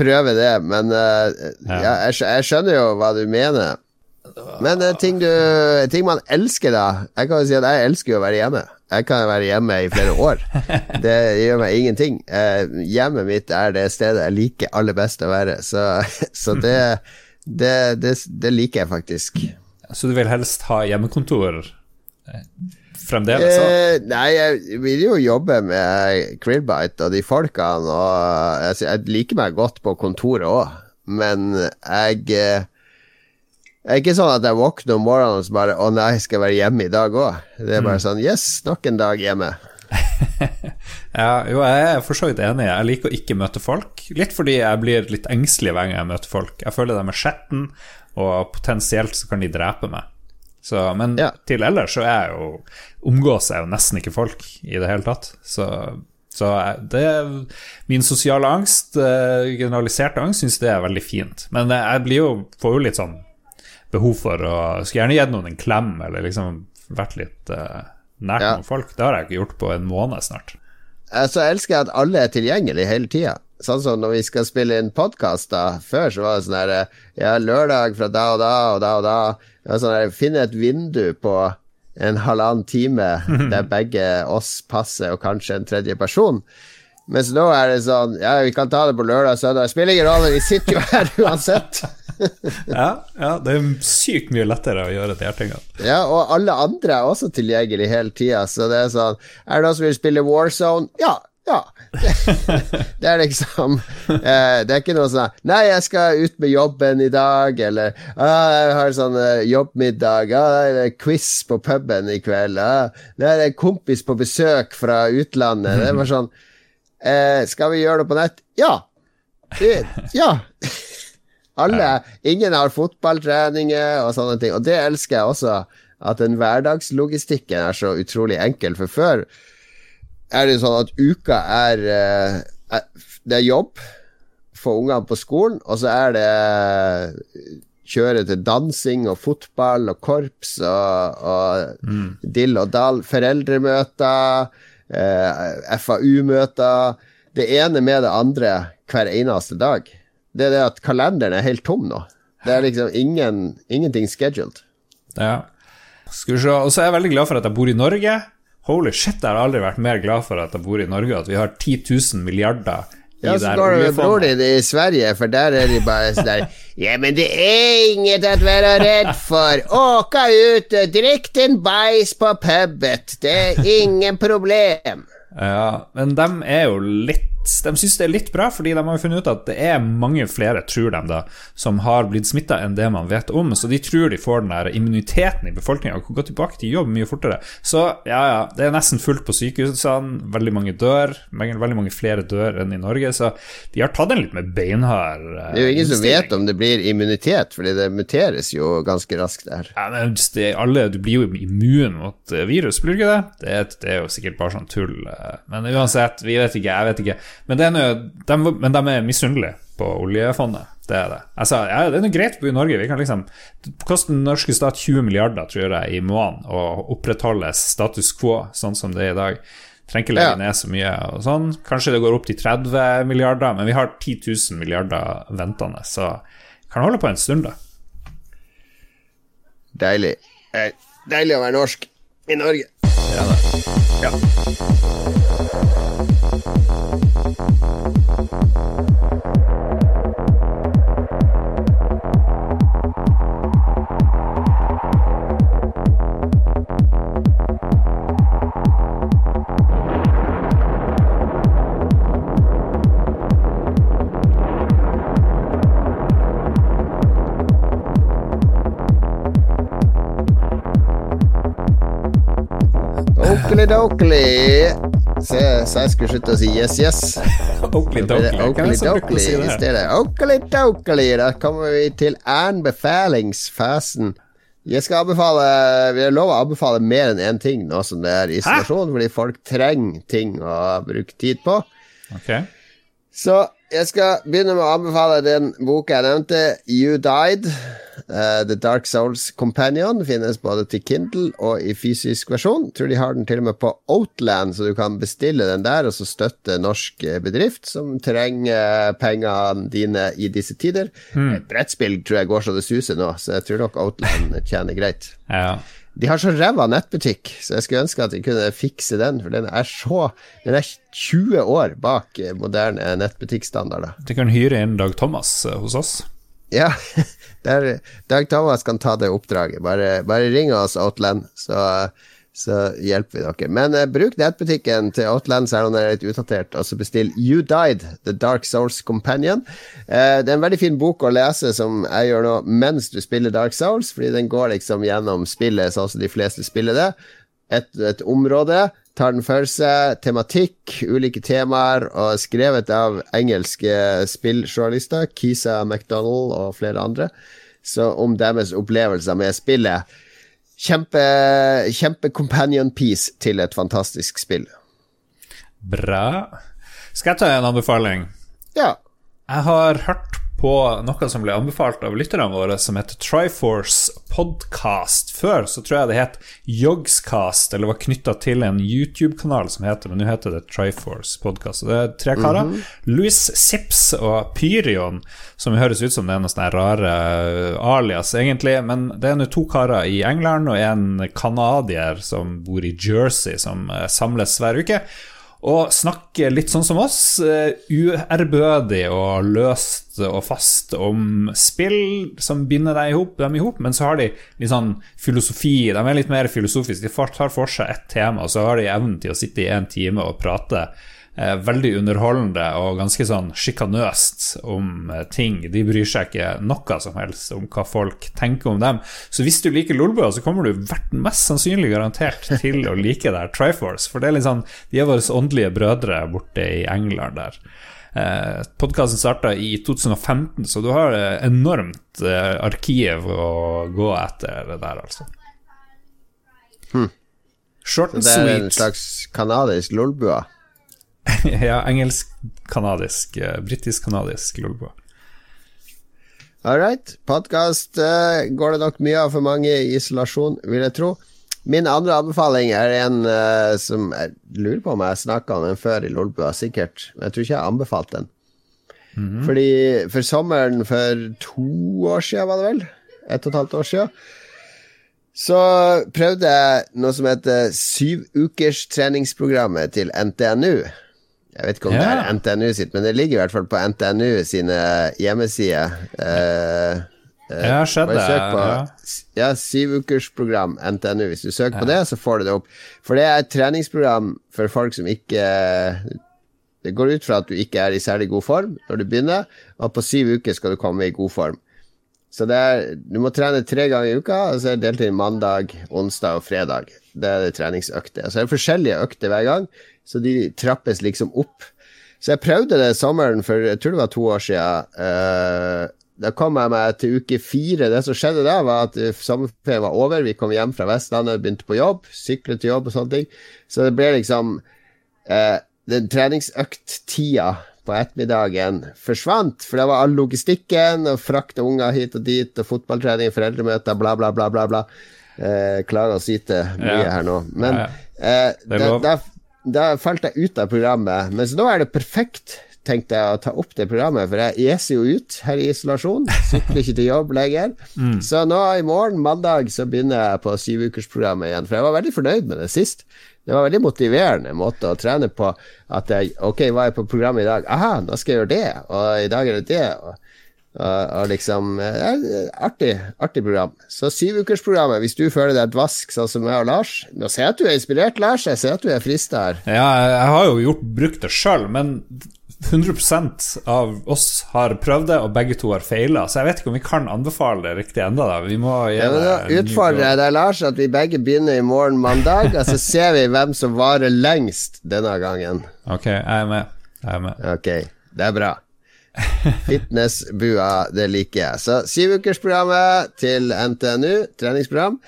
prøve det. Men uh, ja, jeg, jeg skjønner jo hva du mener. Men uh, ting, du, ting man elsker, da Jeg kan jo si at jeg elsker å være hjemme. Jeg kan være hjemme i flere år. Det gjør meg ingenting. Eh, hjemmet mitt er det stedet jeg liker aller best å være, så, så det, det, det, det liker jeg faktisk. Så du vil helst ha hjemmekontor eh, fremdeles? Eh, nei, jeg vil jo jobbe med Krillbite og de folkene, og altså, jeg liker meg godt på kontoret òg, men jeg jeg er ikke sånn at jeg våkner om morgenen og så bare 'Å nei, skal jeg være hjemme i dag òg?' Det er bare sånn 'Yes, nok en dag hjemme'. Ja, jo, jeg er for så vidt enig. Jeg liker å ikke møte folk. Litt fordi jeg blir litt engstelig hver gang jeg møter folk. Jeg føler dem er skjetten, og potensielt så kan de drepe meg. Så, men Ja. til ellers så er jeg jo omgås jeg jo nesten ikke folk i det hele tatt. Så, så det Min sosiale angst, eh, generaliserte angst, syns det er veldig fint. Men jeg blir jo, får jo litt sånn behov for å Skulle gjerne gitt noen en klem, eller liksom vært litt uh, nært Ja. noen folk. Det har jeg ikke gjort på en måned snart. Eh, Så elsker jeg at alle er tilgjengelige hele tida. Sånn som når vi skal spille inn podkast, da. Før så var det sånn her Ja, lørdag fra da og da og da og da. Sånn her, Finne et vindu på en halvannen time der begge oss passer, og kanskje en tredje person. Mens nå er det sånn Ja, vi kan ta det på lørdag og søndag. Spiller ingen rolle, vi sitter jo her uansett. Ja, ja, det er sykt mye lettere å gjøre de her tingene. Ja, og alle andre er også tilgjengelig hele tida, så det er sånn Er det noen som vil spille Warzone? Ja. Ja. Det er liksom eh, Det er ikke noe sånn Nei, jeg skal ut med jobben i dag, eller ah, jeg har sånn eh, jobbmiddag, ah, det er quiz på puben i kveld, ah, det er en kompis på besøk fra utlandet. Det bare sånn eh, Skal vi gjøre det på nett? Ja. Det, ja. Alle, ingen har fotballtreninger og sånne ting, og det elsker jeg også. At den hverdagslogistikken er så utrolig enkel. For før er det sånn at uka er, eh, er Det er jobb, få ungene på skolen, og så er det kjøre til dansing og fotball og korps og, og dill og dall. Foreldremøter, eh, FAU-møter. Det ene med det andre hver eneste dag. Det er det at kalenderen er helt tom nå. Det er liksom ingen, ingenting scheduled. Ja. Skal vi se. Og så er jeg veldig glad for at jeg bor i Norge. Holy shit, jeg har aldri vært mer glad for at jeg bor i Norge, at vi har 10 000 milliarder Ja, så går det med bror din i Sverige, for der er de bare sånn der Ja, men det er inget å være redd for. Åka ut, drikk din bæsj på pubet. Det er ingen problem. Ja, men de er jo litt De syns det er litt bra, fordi de har funnet ut at det er mange flere, tror de da, som har blitt smitta enn det man vet om. Så de tror de får den der immuniteten i befolkninga og kan gå tilbake til jobb mye fortere. Så ja, ja, det er nesten fullt på sykehusene. Veldig mange dør. Veldig mange flere dør enn i Norge. Så de har tatt en litt med beinhard eh, Det er jo ingen som vet om det blir immunitet, fordi det muteres jo ganske raskt der. Ja, men det, alle, du blir jo immun mot eh, virus, blir du ikke det? det? er- Det er jo sikkert bare sånn tull. eh, Men uansett, vi vet ikke, jeg vet ikke. Men, det er noe, de, men de er misunnelige på oljefondet. Det er det. Altså, ja, det er noe greit å bo i Norge. Vi kan liksom koste den norske stat 20 milliarder, tror jeg, i måneden å opprettholde status quo sånn som det er i dag. Trenger ikke legge ned så mye og sånn. Kanskje det går opp til 30 milliarder, men vi har 10 000 milliarder ventende, så kan holde på en stund, da. Deilig. Eh, Deilig å være norsk i Norge. Ja, da. Ja. Oakley-dokley. Se, så jeg skulle slutte å si yes, yes. Oakley si i stedet. Oakley-dokley. Da kommer vi til anbefalingsfasen. Jeg skal anbefale Vi har lov å anbefale mer enn én ting nå som det er isolasjon, fordi folk trenger ting å bruke tid på. Okay. Så jeg skal begynne med å anbefale den boka jeg nevnte, You Died. Uh, The Dark Souls Companion finnes både til Kindle og i fysisk versjon. Tror de har den til og med på Outland, så du kan bestille den der og så støtte norsk eh, bedrift som trenger pengene dine i disse tider. Et brettspill tror jeg går så det suser nå, så jeg tror nok Outland tjener greit. Ja. De har så ræva nettbutikk, så jeg skulle ønske at de kunne fikse den, for den er så Den er 20 år bak eh, moderne nettbutikkstandarder. De kan hyre inn Dag Thomas eh, hos oss. Ja, der, Dag Thomas kan ta det oppdraget. Bare, bare ring oss, Outland, så, så hjelper vi dere. Men eh, bruk nettbutikken til Outland, selv om den er litt utdatert, og så bestill You Died, The Dark Souls Companion. Eh, det er en veldig fin bok å lese som jeg gjør nå mens du spiller Dark Souls, fordi den går liksom gjennom spillet sånn som de fleste spiller det. Et, et område, tar den for seg, tematikk, ulike temaer, og skrevet av engelske spilljournalister, Kisa MacDonald og flere andre, så om deres opplevelser med spillet. Kjempe, kjempe companion piece til et fantastisk spill. Bra. Skal jeg ta en anbefaling? Ja. Jeg har hørt på noe som ble anbefalt av lytterne våre, som heter Triforce Podcast. Før så tror jeg det het Yogscast, eller var knytta til en YouTube-kanal som heter men nå heter det Triforce Podcast. Det er tre karer. Louis Sips og Pyrion, som høres ut som det er noen sånne rare alias, egentlig. Men det er nå to karer i England og en canadier som bor i Jersey, som eh, samles hver uke. Og snakke litt sånn som oss, eh, uærbødig og løst og fast om spill som binder deg ihop, dem i hop, men så har de litt sånn filosofi, de er litt mer filosofiske, de tar for seg ett tema, og så har de evnen til å sitte i en time og prate veldig underholdende og ganske sånn sjikanøst om eh, ting. De bryr seg ikke noe som helst om hva folk tenker om dem. Så hvis du liker Lolbua, så kommer du hvert, mest sannsynlig garantert til å like det her Triforce, for det er litt sånn De er våre åndelige brødre borte i England der. Eh, Podkasten starta i 2015, så du har eh, enormt eh, arkiv å gå etter det der, altså. Short and Det er en slags kanadisk lolbua. ja, engelsk-kanadisk, eh, britisk-kanadisk lolbua. All right. Podkast går det nok mye av for mange i isolasjon, vil jeg tro. Min andre anbefaling er en uh, som jeg lurer på om jeg har snakka om den før i Lolbua, sikkert. Men jeg tror ikke jeg har anbefalt den. Fordi for sommeren for to år siden, var det vel? Et og et halvt år siden. Så prøvde jeg noe som heter syvukerstreningsprogrammet til NTNU. Jeg vet ikke om det er NTNU sitt, men det ligger i hvert fall på NTNU sine hjemmesider. Eh, eh, Jeg har sett det, på ja. ja, syvukersprogram NTNU. Hvis du søker på det, så får du det opp. For det er et treningsprogram for folk som ikke Det går ut fra at du ikke er i særlig god form når du begynner, og på syv uker skal du komme i god form. Så er, du må trene tre ganger i uka, og så er det deltid mandag, onsdag og fredag. Det er det treningsøkter. Så det er forskjellige økter hver gang, så de trappes liksom opp. Så jeg prøvde det sommeren for jeg tror det var to år siden. Uh, da kom jeg meg til uke fire. Det som skjedde da, var at eh, sommerferien var over. Vi kom hjem fra Vestlandet, begynte på jobb, syklet til jobb og sånne ting. Så det ble liksom uh, Den treningsøkt-tida på ettermiddagen forsvant, for det var all logistikken, og frakte unger hit og dit, og fotballtrening, foreldremøter, bla, bla, bla, bla. bla. Eh, klarer å syte mye Ja. her nå. Men Ja, eh, er da, da, da falt jeg ut av programmet. Men så nå er det perfekt tenkte jeg å ta opp det programmet, for jeg eser jo ut her i isolasjon. Sykler ikke til jobb lenger. Mm. Så nå i morgen, mandag, så begynner jeg på syvukersprogrammet igjen. For jeg var veldig fornøyd med det sist. Det var en veldig motiverende måte å trene på. At jeg Ok, hva er på programmet i dag? Aha, nå skal jeg gjøre det. Og i dag er det det. Og, og, og liksom ja, artig, artig program. Så syvukersprogrammet, hvis du føler deg dvask sånn som jeg og Lars Nå ser jeg at du er inspirert, Lars. Jeg ser at du er frista her. Ja, jeg har jo gjort, brukt det sjøl, men 100% av oss har prøvd det, og begge to har feila. Så jeg vet ikke om vi kan anbefale det riktig ennå. Vi må ja, utfordrer jeg deg, Lars, at vi begge begynner i morgen mandag, og så ser vi hvem som varer lengst denne gangen. Ok, jeg er med. Jeg er med. Ok, det er bra. Fitnessbua, det liker jeg. Så syvukersprogrammet til NTNU, treningsprogram.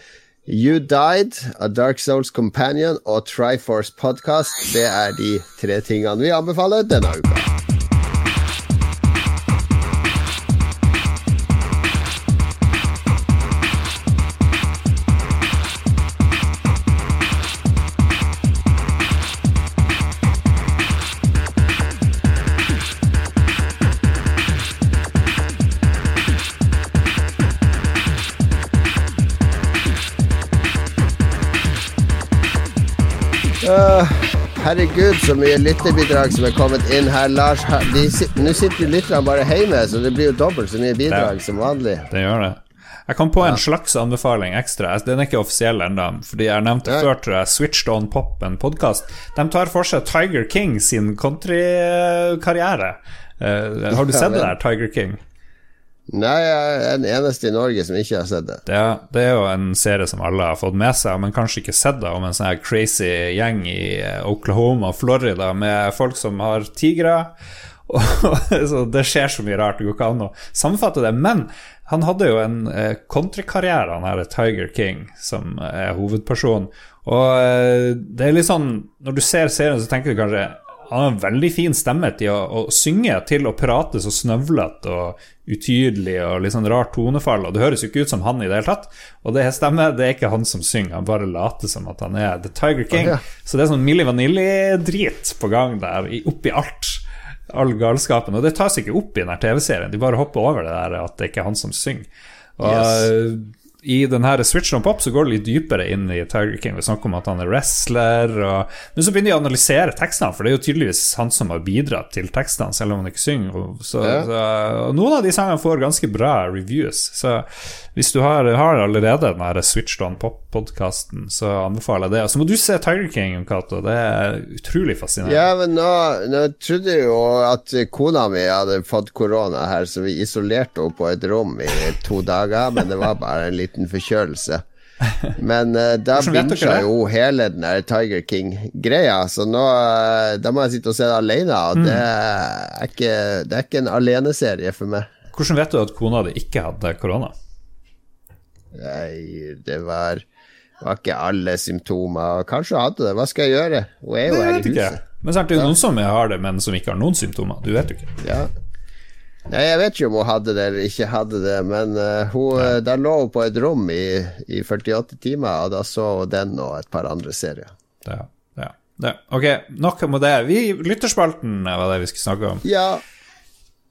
You Died, A Dark Souls Companion og Triforce Podcast. Det er de tre tingene vi anbefaler denne uka. Uh, herregud, så mye lytterbidrag som er kommet inn her, Lars. Nå sitter jo lytterne bare hjemme, så det blir jo dobbelt så mye bidrag ja, som vanlig. Det gjør det. Jeg kom på en slags anbefaling ekstra. Den er ikke offisiell ennå. Fordi jeg nevnte ja. før tror jeg, Switched On Pop, en podkast. De tar for seg Tiger King sin countrykarriere. Uh, har du sett det der, Tiger King? Nei, jeg er den eneste i Norge som ikke har sett det. Ja, det er jo en serie som alle har fått med seg, men kanskje ikke sett det, om en sånn her crazy gjeng i eh, Oklahoma og Florida med folk som har tigre. det skjer så mye rart, det går ikke an å sammenfatte det. Men han hadde jo en eh, han her Tiger King, som er hovedpersonen. Og eh, det er litt sånn Når du ser serien, så tenker du kanskje han har en veldig fin stemme til å, å synge, til å prate så snøvlete og utydelig og litt sånn rart tonefall. Og det høres jo ikke ut som han i det hele tatt. Og det stemmer, det er ikke han som synger, han bare later som at han er The Tiger King. Ja. Så det er sånn Milli Vanilli-drit på gang der, oppi alt. All galskapen. Og det tas ikke opp i denne TV-serien, de bare hopper over det der at det ikke er han som synger. Og yes i denne Switchen on Pop så går det litt dypere inn i Tiger King. Vi snakker om at han er wrestler. Og... Men så begynner de å analysere tekstene, for det er jo tydeligvis han som har bidratt til tekstene, selv om han ikke synger. Så, ja. så, noen av de sangene får ganske bra reviews. Så hvis du har, har allerede den Switch on Pop-podkasten, så anbefaler jeg det. Og så må du se Tiger King, Cato. Det er utrolig fascinerende. Ja, men nå, nå trodde jeg jo at kona mi hadde fått korona her, så vi isolerte henne på et rom i to dager, men det var bare en liten liten forkjølelse. Men uh, da begynte jo hele den der Tiger King-greia, så nå uh, Da må jeg sitte og se det alene, og mm. det, er ikke, det er ikke en aleneserie for meg. Hvordan vet du at kona di ikke hadde korona? Nei, det var, var ikke alle symptomer. Kanskje hun hadde det. Hva skal jeg gjøre? Hun er jo her i huset. Ikke. Men er det jo noen som har det, men som ikke har noen symptomer. Du vet jo ikke. Ja, Nei, Jeg vet ikke om hun hadde det eller ikke hadde det, men uh, hun, ja. der lå hun på et rom i, i, 48 timer, og da så hun den og et par andre serier. Ja, ja, ja. Ok, nok om det. Vi, Lytterspalten var det vi skulle snakke om. Ja,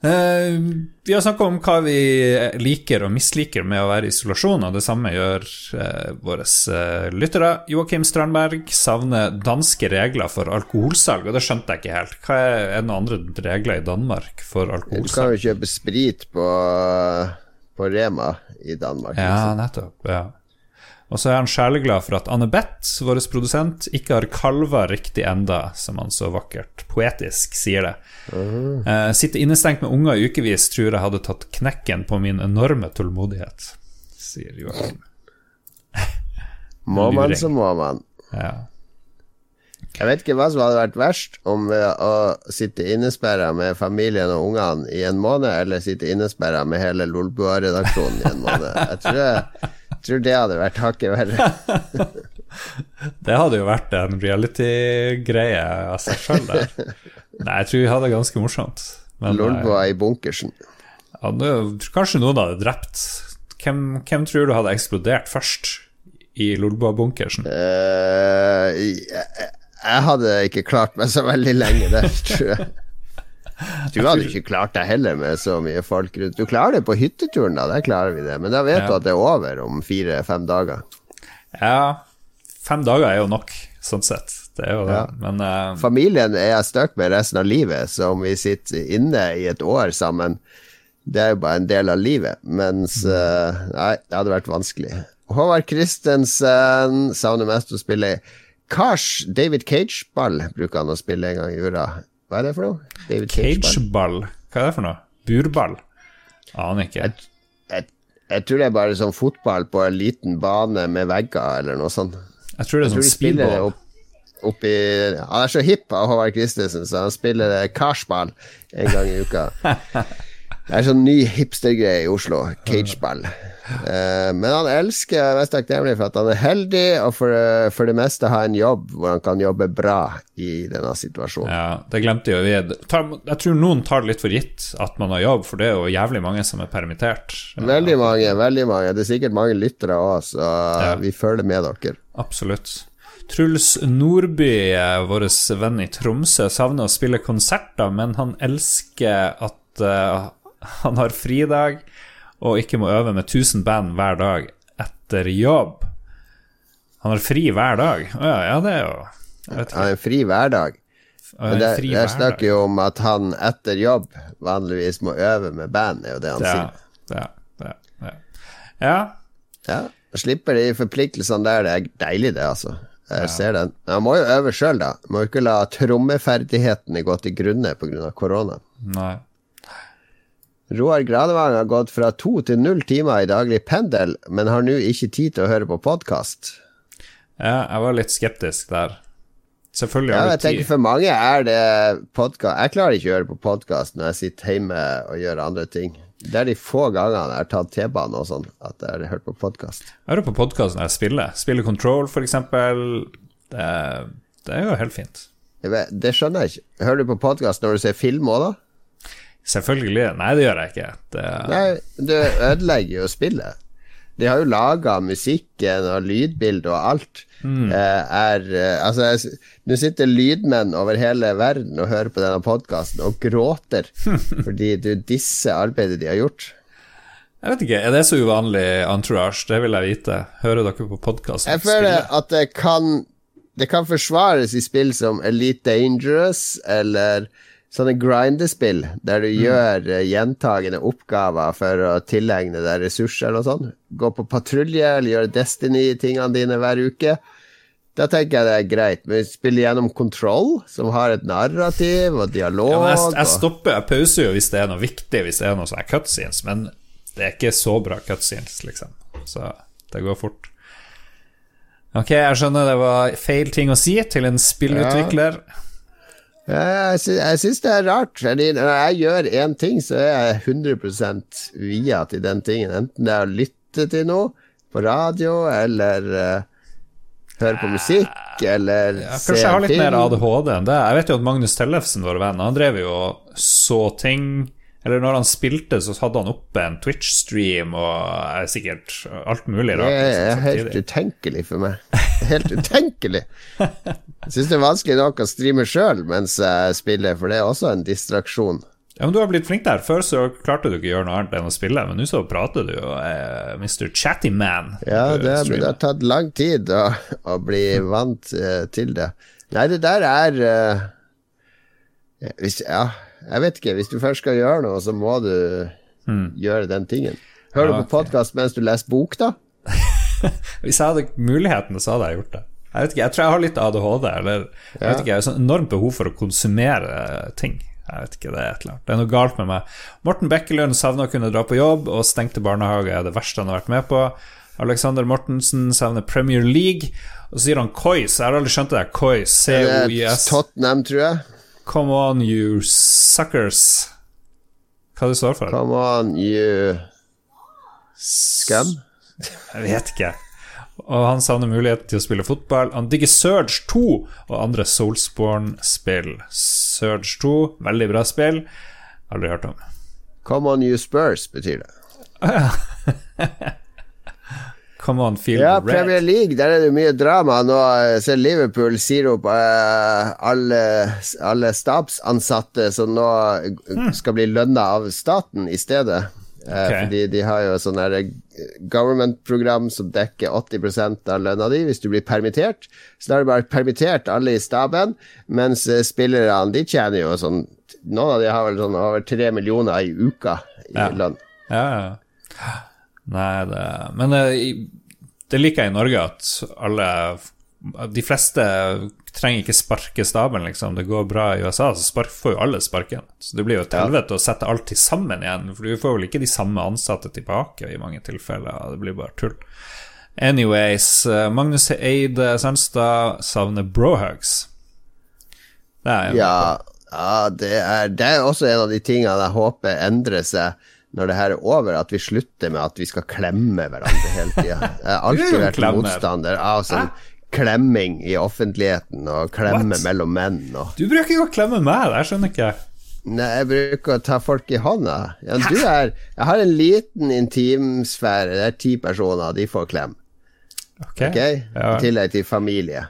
Uh, vi har snakka om hva vi liker og misliker med å være i isolasjon, og det samme gjør uh, våre uh, lyttere. Joakim Strandberg savner danske regler for alkoholsalg, og det skjønte jeg ikke helt. Hva er, er det noen andre regler i Danmark for alkoholsalg? Du kan jo kjøpe sprit på, på Rema i Danmark. Ja, liksom. nettopp. ja og så er han sjeleglad for at Anne Beth, vår produsent, ikke har kalva riktig enda, som han så vakkert poetisk sier det. Uh eh, sitte innestengt med unger i ukevis tror jeg hadde tatt knekken på min enorme tålmodighet, sier Joakim. må man, så må man. Ja. Jeg vet ikke hva som hadde vært verst, om å sitte innesperra med familien og ungene i en måned, eller sitte innesperra med hele Lolbua-redaksjonen i en måned. Jeg tror jeg tror det hadde vært hakket verre. det hadde jo vært en reality-greie av seg sjøl der. Nei, jeg tror vi hadde det ganske morsomt. Lolboa i bunkersen. Ja, kanskje noen hadde drept. Hvem, hvem, tror du hadde eksplodert først i Lolboa-bunkersen? Uh, jeg, jeg, hadde ikke klart meg så veldig lenge der, tror jeg. Du hadde ikke klart deg heller med så mye folk rundt. Du klarer det på hytteturen, da. Der klarer vi det. Men da vet Ja. du at det er over om fire-fem dager. Ja, fem dager er jo nok, sånn sett. Det er jo det. Ja. Men uh, Familien er jeg stuck med resten av livet, så om vi sitter inne i et år sammen, det er jo bare en del av livet. Mens uh, Nei, det hadde vært vanskelig. Håvard Christensen savner mest å spille Kars David Cage-ball bruker han å spille en gang i uka. Hva er det for noe? David Cage-ball? hva er det for noe? Burball? Aner ikke. Jeg, jeg, jeg tror det er bare sånn fotball på en liten bane med vegger, eller noe sånt. Jeg tror det er Jeg sånn speedball. opp, opp i Han er så hipp av Håvard Christensen, så han spiller karsball en gang i uka. Det er sånn ny hipstergreie i Oslo. Cageball. Uh, men han elsker er mest takknemlig for at han er heldig, og for, for det meste har en jobb hvor han kan jobbe bra i denne situasjonen. Ja, det glemte jo vi. Jeg tror noen tar det litt for gitt at man har jobb, for det er jo jævlig mange som er permittert. Veldig mange, veldig mange. Det er sikkert mange lyttere òg, så Ja. vi følger med dere. Absolutt. Truls Nordby, eh, vår venn i Tromsø, savner å spille konserter, men han elsker at eh, han har fridag og ikke må øve med 1000 band hver dag etter jobb. Han har fri hver dag. Å ja, ja, det er jo Han har en fri hverdag. Han Men det, fri hver dag. snakker jo om at han etter jobb vanligvis må øve med band, er jo det han Ja, sier. ja, ja, ja. ja. Ja, Slipper de forpliktelsene der, det er deilig, det, altså. Jeg ser den. Han må jo øve sjøl, da. Må jo ikke la trommeferdighetene gå til grunne pga. korona. Nei. Roar Granevang har gått fra to til null timer i daglig pendel, men har nå ikke tid til å høre på podkast. Ja, jeg var litt skeptisk der. Selvfølgelig Ja, har jeg du tenker tid. For mange er det podkast Jeg klarer ikke å høre på podkast når jeg sitter hjemme og gjør andre ting. Det er de få gangene jeg har tatt T-banen og sånn, at jeg har hørt på podkast. Jeg hører på podkast når jeg spiller. Spiller Control, for eksempel. Det, det er jo helt fint. Det skjønner jeg ikke. Hører du på podkast når du ser film òg, da? Selvfølgelig. Nei, det gjør jeg ikke. Det, Nei, det ødelegger jo spillet. De har jo laga musikken og lydbildet og alt. Eh, er eh, Altså, nå sitter lydmenn over hele verden og hører på denne podkasten og gråter fordi du disser arbeidet de har gjort. jeg vet ikke, er det så uvanlig entourage? Det vil jeg vite. Hører dere på podkasten? Jeg føler at det kan Det kan forsvares i spill som Elite Dangerous eller sånne grindespill, der du gjør eh, gjentagende oppgaver for å tilegne deg ressurser eller noe sånt. Gå på patrulje eller gjøre Destiny-tingene dine hver uke. Da tenker jeg det er greit. Men spille gjennom Control, som har et narrativ og dialog Ja, jeg, jeg stopper, jeg pauser jo hvis det er noe viktig, hvis det er noe sånne cutscenes, men det er ikke så bra cutscenes, liksom. Så det går fort. Ok, jeg skjønner det var feil ting å si til en spillutvikler. Ja, jeg, sy jeg syns det er rart. Fordi når jeg gjør én ting, så er jeg 100% via til den tingen. Enten det er å lytte til noe på radio, eller uh, høre på musikk, eller Ja, se kanskje jeg har en litt mer. ADHD enn det. Jeg vet jo at Magnus Tellefsen, vår venn, han drev jo så ting Eller når han spilte, så hadde han oppe en Twitch-stream og er sikkert alt mulig Det er helt utenkelig for meg. Helt utenkelig. Jeg syns det er vanskelig nok å streame sjøl mens jeg spiller, for det er også en distraksjon. Ja, men Du har blitt flink der. Før så klarte du ikke å gjøre noe annet enn å spille, men nå så prater du jo eh, Mr. Chatty Man. Ja, det, har- det har tatt lang tid å, å bli vant eh, til det. Nei, det der er eh, Ja, jeg vet ikke. Hvis du først skal gjøre noe, så må du gjøre den tingen. Hører. Ja, du på podkast mens du leser bok, da? Hvis jeg hadde muligheten, så hadde jeg gjort det. Jeg vet ikke, jeg tror jeg har litt ADHD, eller jeg vet ikke, jeg har sånn enormt behov for å konsumere ting. Jeg vet ikke, Det er et eller annet. Det er noe galt med meg. Morten Bekkelund savner å kunne dra på jobb, og stengte barnehage er det verste han har vært med på. Alexander Mortensen savner Premier League, og så sier han Coys. Jeg har aldri skjønt det. der. Coys, C-O-I-S. Tottenham, tror jeg. Come on, you suckers. Hva det står for? Come on, you scum. Jeg vet ikke. Og han savner muligheten til å spille fotball. Han digger Surge 2 og andre Soulsborne-spill. Surge 2, veldig bra spill. Aldri hørt om. Come on, you Spurs, betyr det. Come on, feel Ja, red. Premier League, der er det mye drama. Nå ser Liverpool sier opp eh, alle, alle stabsansatte som nå skal bli lønna av staten i stedet. Okay. Fordi de har jo sånn government-program som dekker 80% av lønna di hvis du blir permittert. Så da har du bare permittert alle i staben, mens eh, spillerne de tjener jo sånn Noen av de har vel sånn over tre millioner i uka i Ja. lønn. Ja, ja. Nei, det Men eh, det liker jeg i Norge, at alle De fleste trenger ikke sparke staben, liksom. Det går bra i USA, så spark, får jo alle sparken. Så det blir jo et Ja. å sette alt til sammen igjen, for du får vel ikke de samme ansatte tilbake i mange tilfeller. Det blir bare tull. Anyways, eh, Magnus Eide Sandstad savner brohugs. Det er jeg Ja, ja det, er, det er også en av de tingene jeg håper endrer seg når det her er over, at vi slutter med at vi skal klemme hverandre hele tida. Jeg har alltid vært motstander av sånn klemming i offentligheten og klemme What? mellom menn og Du bruker ikke å klemme meg, det skjønner ikke jeg. Nei, jeg bruker å ta folk i hånda. Ja, du er Jeg har en liten intimsfære, det er ti personer, de får klem. Ok. okay? Ja. I tillegg til familie.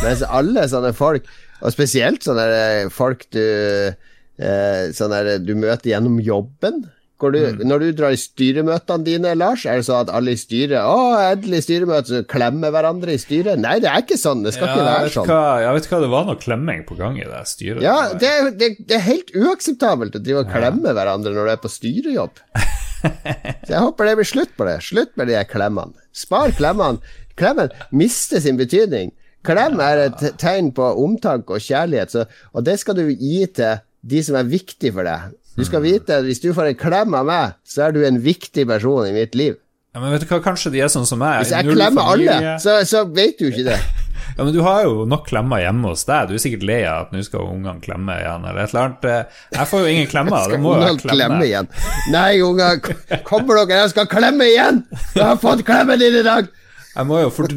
Mens alle sånne folk, og spesielt sånne folk du eh, Sånne du møter gjennom jobben du, Mm. Når du drar i styremøtene dine, Lars, er det sånn at alle i styret Å, endelig styremøte, så klemmer hverandre i styret? Nei, det er ikke sånn. Det skal ikke være sånn. hva, jeg vet hva, det var noe klemming på gang i det styret. Ja, det det, det er helt uakseptabelt å drive og klemme hverandre når du er på styrejobb. Så jeg håper det blir slutt på det. Slutt med de klemmene. Spar klemmene. Klemmen mister sin betydning. Klem er et tegn på omtanke og kjærlighet, så, og det skal du gi til de som er viktige for deg. Du skal vite at hvis du får en klem av meg, så er du en viktig person i mitt liv. Ja, men vet du hva, kanskje de er sånn som meg. Hvis jeg klemmer alle, så, så vet du ikke det. Ja, men du har jo nok klemmer hjemme hos deg. Du er sikkert lei av at nå skal ungene klemme igjen, eller et eller annet. Jeg får jo ingen klemmer. Skal ungene klemme. klemme igjen? Nei, unger, kommer dere, jeg skal klemme igjen! Jeg har fått klemmen din i dag! Jeg må jo, for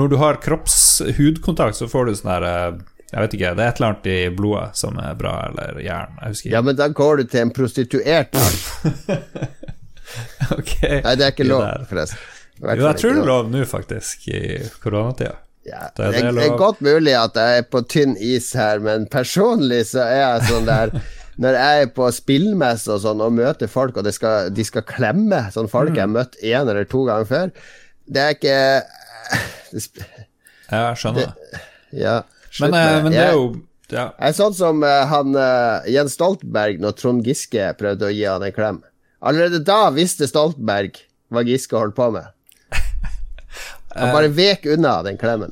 Når du har kroppshudkontakt, så får du sånn her eh, Jeg vet ikke, det er et eller annet i blodet som er bra, eller jern. Jeg husker Ja, men da går du til en prostituert. Ok. Nei, det er ikke lov, forresten. Jo, jeg tror ikke det er lov nå, faktisk, i koronatida. Ja, Det er det, er godt mulig at jeg er på tynn is her, men personlig så er jeg sånn der Når jeg er på spillmesse og sånn og møter folk, og skal, de skal klemme sånn folk jeg har møtt én eller to ganger før Det er ikke det, Ja, jeg skjønner. det. Ja, slutt Men, eh, med men det er jo ja. Jeg er sånn som eh, han eh, Jens Stoltenberg når Trond Giske prøvde å gi han en klem. Allerede da visste Stoltenberg hva Giske holdt på med. Han bare vek unna den klemmen.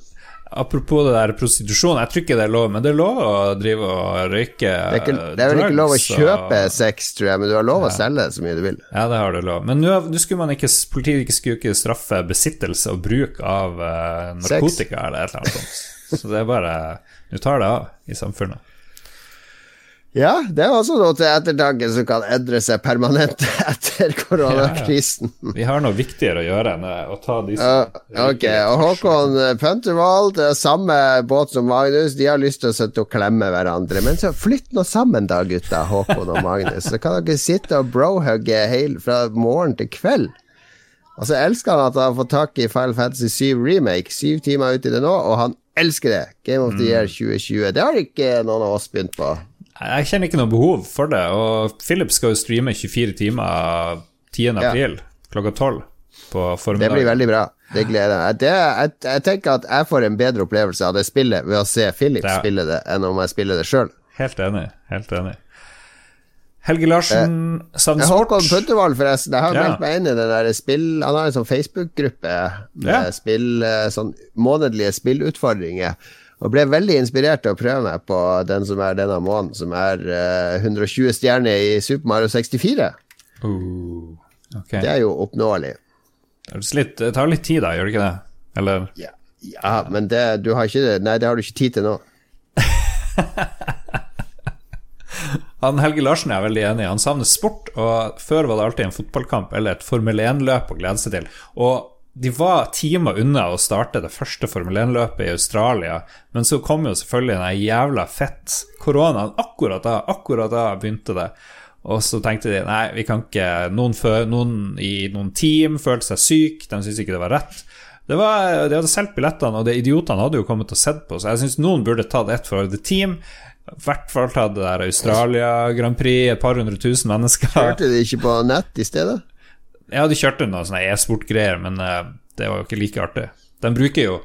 Apropos det der prostitusjon, jeg tror ikke det er lov, men det er lov å drive og røyke Det er, ikke, det er vel ikke lov å kjøpe sex, tror jeg, men du har lov å selge så mye du vil. Ja, det har du lov. Men nå skulle man ikke, politiet skulle ikke straffe besittelse og bruk av narkotika narkotika eller et eller annet sånt. Så det er bare Du tar det av i samfunnet. Ja, det er også noe til ettertanke som kan endre seg permanent etter koronakrisen. Vi har noe viktigere å gjøre enn eh, å ta de Ja, som ok, og Håkon Punterwald, Puntervold, er samme båt som Magnus, de har lyst til å sitte og klemme hverandre. Men så flytt nå sammen da, gutta, Håkon og Magnus. Så kan dere sitte og brohugge hele fra morgen til kveld. Og så elsker han at han har fått tak i Final Fantasy 7 Remake, syv timer ute i det nå, og han elsker det. Game of the Year 2020. Det har ikke noen av oss begynt på. Jeg kjenner ikke noe behov for det, og Philip skal jo streame 24 timer 10. april klokka 12 på Det blir veldig bra. Det gleder jeg meg. Det, jeg, jeg tenker at jeg får en bedre opplevelse av det spillet ved å se Philip Ja. spille det, enn om jeg spiller det sjøl. Helt enig. Helt enig. Helge Larsen savner sport. Håkon Puntervold, forresten. Jeg har Ja. meldt meg inn i den der spill Han har en sånn Facebook-gruppe med Ja. spill, eh, sånn månedlige spillutfordringer. Og ble veldig inspirert til å prøve meg på den som er denne måneden, som er eh, 120 stjerner i Super Mario 64. Uh, okay. Det er jo oppnåelig. Det tar litt tid, da, gjør det ikke det? Eller Ja, ja men det, du har ikke Nei, det har du ikke tid til nå. Han Helge Larsen er veldig enig. Han savner sport, og før var det alltid en fotballkamp eller et Formel 1-løp å glede seg til. Og de var timer unna å starte det første Formel 1-løpet i Australia, men så kom jo selvfølgelig den jævla fett koronaen akkurat da. Akkurat da begynte det. Og så tenkte de nei, vi kan ikke Noen, fø, noen i noen team følte seg syke, de syntes ikke det var rett. Det var, De hadde solgt billettene, og de idiotene hadde jo kommet og sett på, så jeg syns noen burde tatt ett for The Team. I hvert fall ta det der Australia Grand Prix, et par hundre tusen mennesker. Kjørte de ikke på nett i stedet? Ja, de kjørte noe sånne e-sport-greier, men uh, det var jo ikke like artig. De bruker jo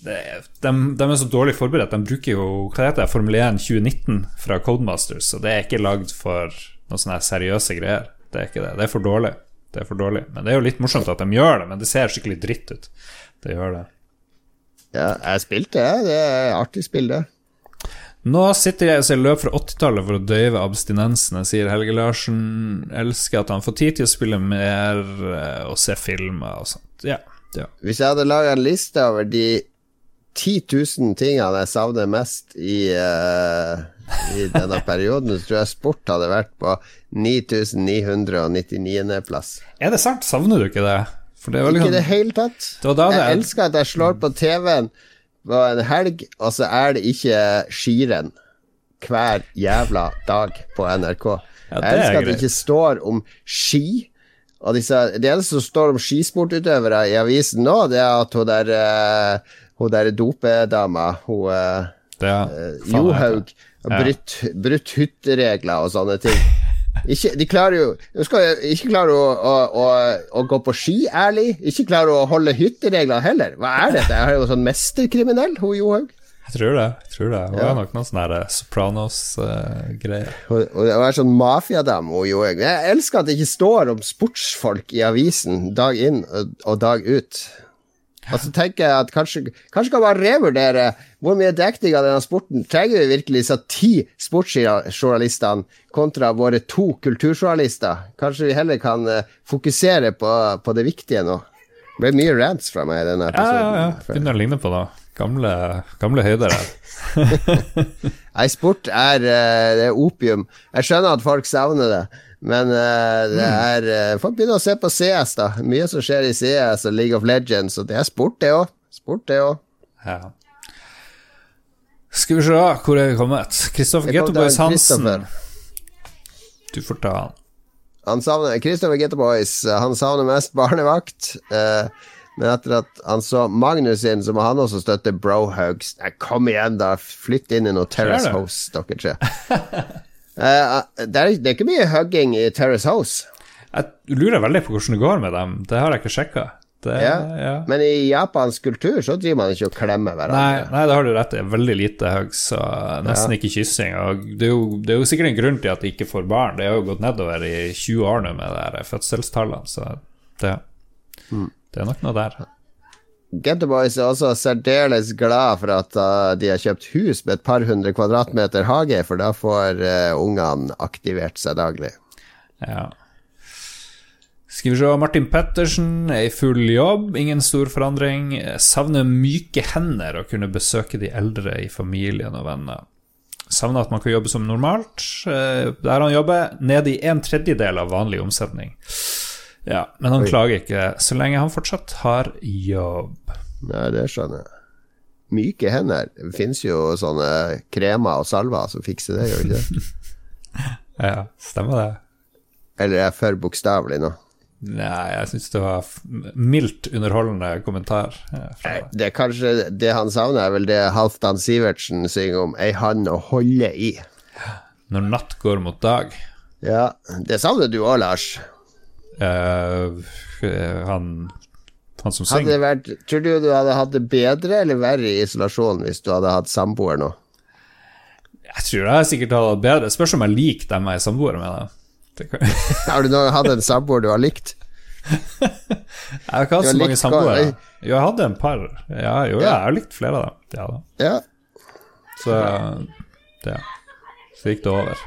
de, de, de, er så dårlig forberedt. De bruker jo hva heter det, Formel 1 2019 fra Codemasters, og det er ikke lagd for noen sånne seriøse greier. Det er ikke det. Det er for dårlig. Det er for dårlig. Men det er jo litt morsomt at de gjør det, men det ser skikkelig dritt ut. Det gjør det. Ja, jeg spilte, jeg. Det er artig spill, det. Nå sitter jeg og ser løp fra 80-tallet for å døyve abstinensene, sier Helge Larsen. Elsker at han får tid til å spille mer eh, og se filmer og sånt. Ja. ja. Hvis jeg hadde laga en liste over de 10 000 tingene jeg savner mest i, uh, i denne perioden, så tror jeg sport hadde vært på 9999. plass. Er det sant? Savner du ikke det? det ikke i liksom- det hele tatt. Det det jeg elsker at jeg slår på TV-en på en helg, og så er det ikke skirenn hver jævla dag på NRK. Ja, jeg elsker at det ikke står om ski. Og disse, det eneste som står om skisportutøvere i avisen nå, det er at hun der, uh, hun der dopedama, hun uh, uh, Johaug, har brutt, brutt hytteregler og sånne ting. Ikke, de klarer jo De skal ikke klare å, å, å, å, gå på ski ærlig. Ikke klarer å holde hytteregler heller. Hva er dette? Jeg har jo sånn mesterkriminell, hun Johaug. Jeg tror det. jeg tror det Hun ja. er nok noen sånne Sopranos-greier. Uh, hun er sånn mafiadame, hun Johaug. Jeg elsker at det ikke står om sportsfolk i avisen dag inn og dag ut. Og så tenker jeg at kanskje, kanskje kan man revurdere hvor mye dekning av denne sporten trenger vi virkelig disse ti sportsjournalistene kontra våre to kulturjournalister? Kanskje vi heller kan uh, fokusere på, på, det viktige nå? Det ble mye rants fra meg i denne episoden. Ja, ja, ja. Begynner å ligne på det. Gamle, gamle høyder her. Nei, sport er, uh, det er opium. Jeg skjønner at folk savner det. Men uh, det mm. er uh, Folk begynner å se på CS, da. Mye som skjer i CS og League of Legends, og det er sport, det òg. Sport, det òg. Ja. Skal vi se hvor er vi kommet. Kristoffer Gettoboys Hansen. Du får ta han. Han savner Kristoffer Gettoboys, han savner mest barnevakt. Uh, men etter at han så Magnus inn, så må han også støtte Brohugs. Kom igjen, da. Flytt inn i noe Terrace House, dere tre. Det, er, det, er, ikke mye hugging i Terrace House. Jeg lurer veldig på hvordan det går med dem. Det har jeg ikke sjekka. Ja. Ja. Men i japansk kultur så driver man ikke og klemmer hverandre. Nei, nei, det har du rett i. Veldig lite hugs og nesten ja. ikke kyssing. Og det er, jo, det, er jo, sikkert en grunn til at de ikke får barn. Det har jo gått nedover i 20 år nå med de fødselstallene, så det, mm. det er nok noe der. Getterboys er også særdeles glad for at uh, de har kjøpt hus med et par hundre kvadratmeter hage, for da får uh, ungene aktivert seg daglig. Ja. Skal vi se, Martin Pettersen er i full jobb, ingen stor forandring. Savner myke hender og kunne besøke de eldre i familien og venner. Savner at man kan jobbe som normalt. Uh, der han jobber, nede i en tredjedel av vanlig omsetning. Ja, Men han Oi. klager ikke så lenge han fortsatt har jobb. Nei, det skjønner jeg. Myke hender. Det finnes jo sånne kremer og salver som fikser det, gjør det ikke ja, stemmer det. Eller er jeg for bokstavelig nå? Nei, jeg syns det var mildt underholdende kommentar. Det er kanskje det han savner, er vel det Halvdan Sivertsen synger om, ei hand å holde i. Når natt går mot dag. Ja, det savner du òg, Lars. Uh, han, han som synger. Vært, tror du du hadde hatt det bedre eller verre i isolasjon hvis du hadde hatt samboer nå? Jeg tror jeg sikkert hadde hatt bedre. Spørs om jeg liker dem jeg er samboer med. har du noen, hatt en samboer du har likt? jeg har ikke hatt så mange samboere. Jo, jeg hadde en par. Ja, jo, ja. jeg har likt flere av dem. Ja, ja. Så det Så gikk det over.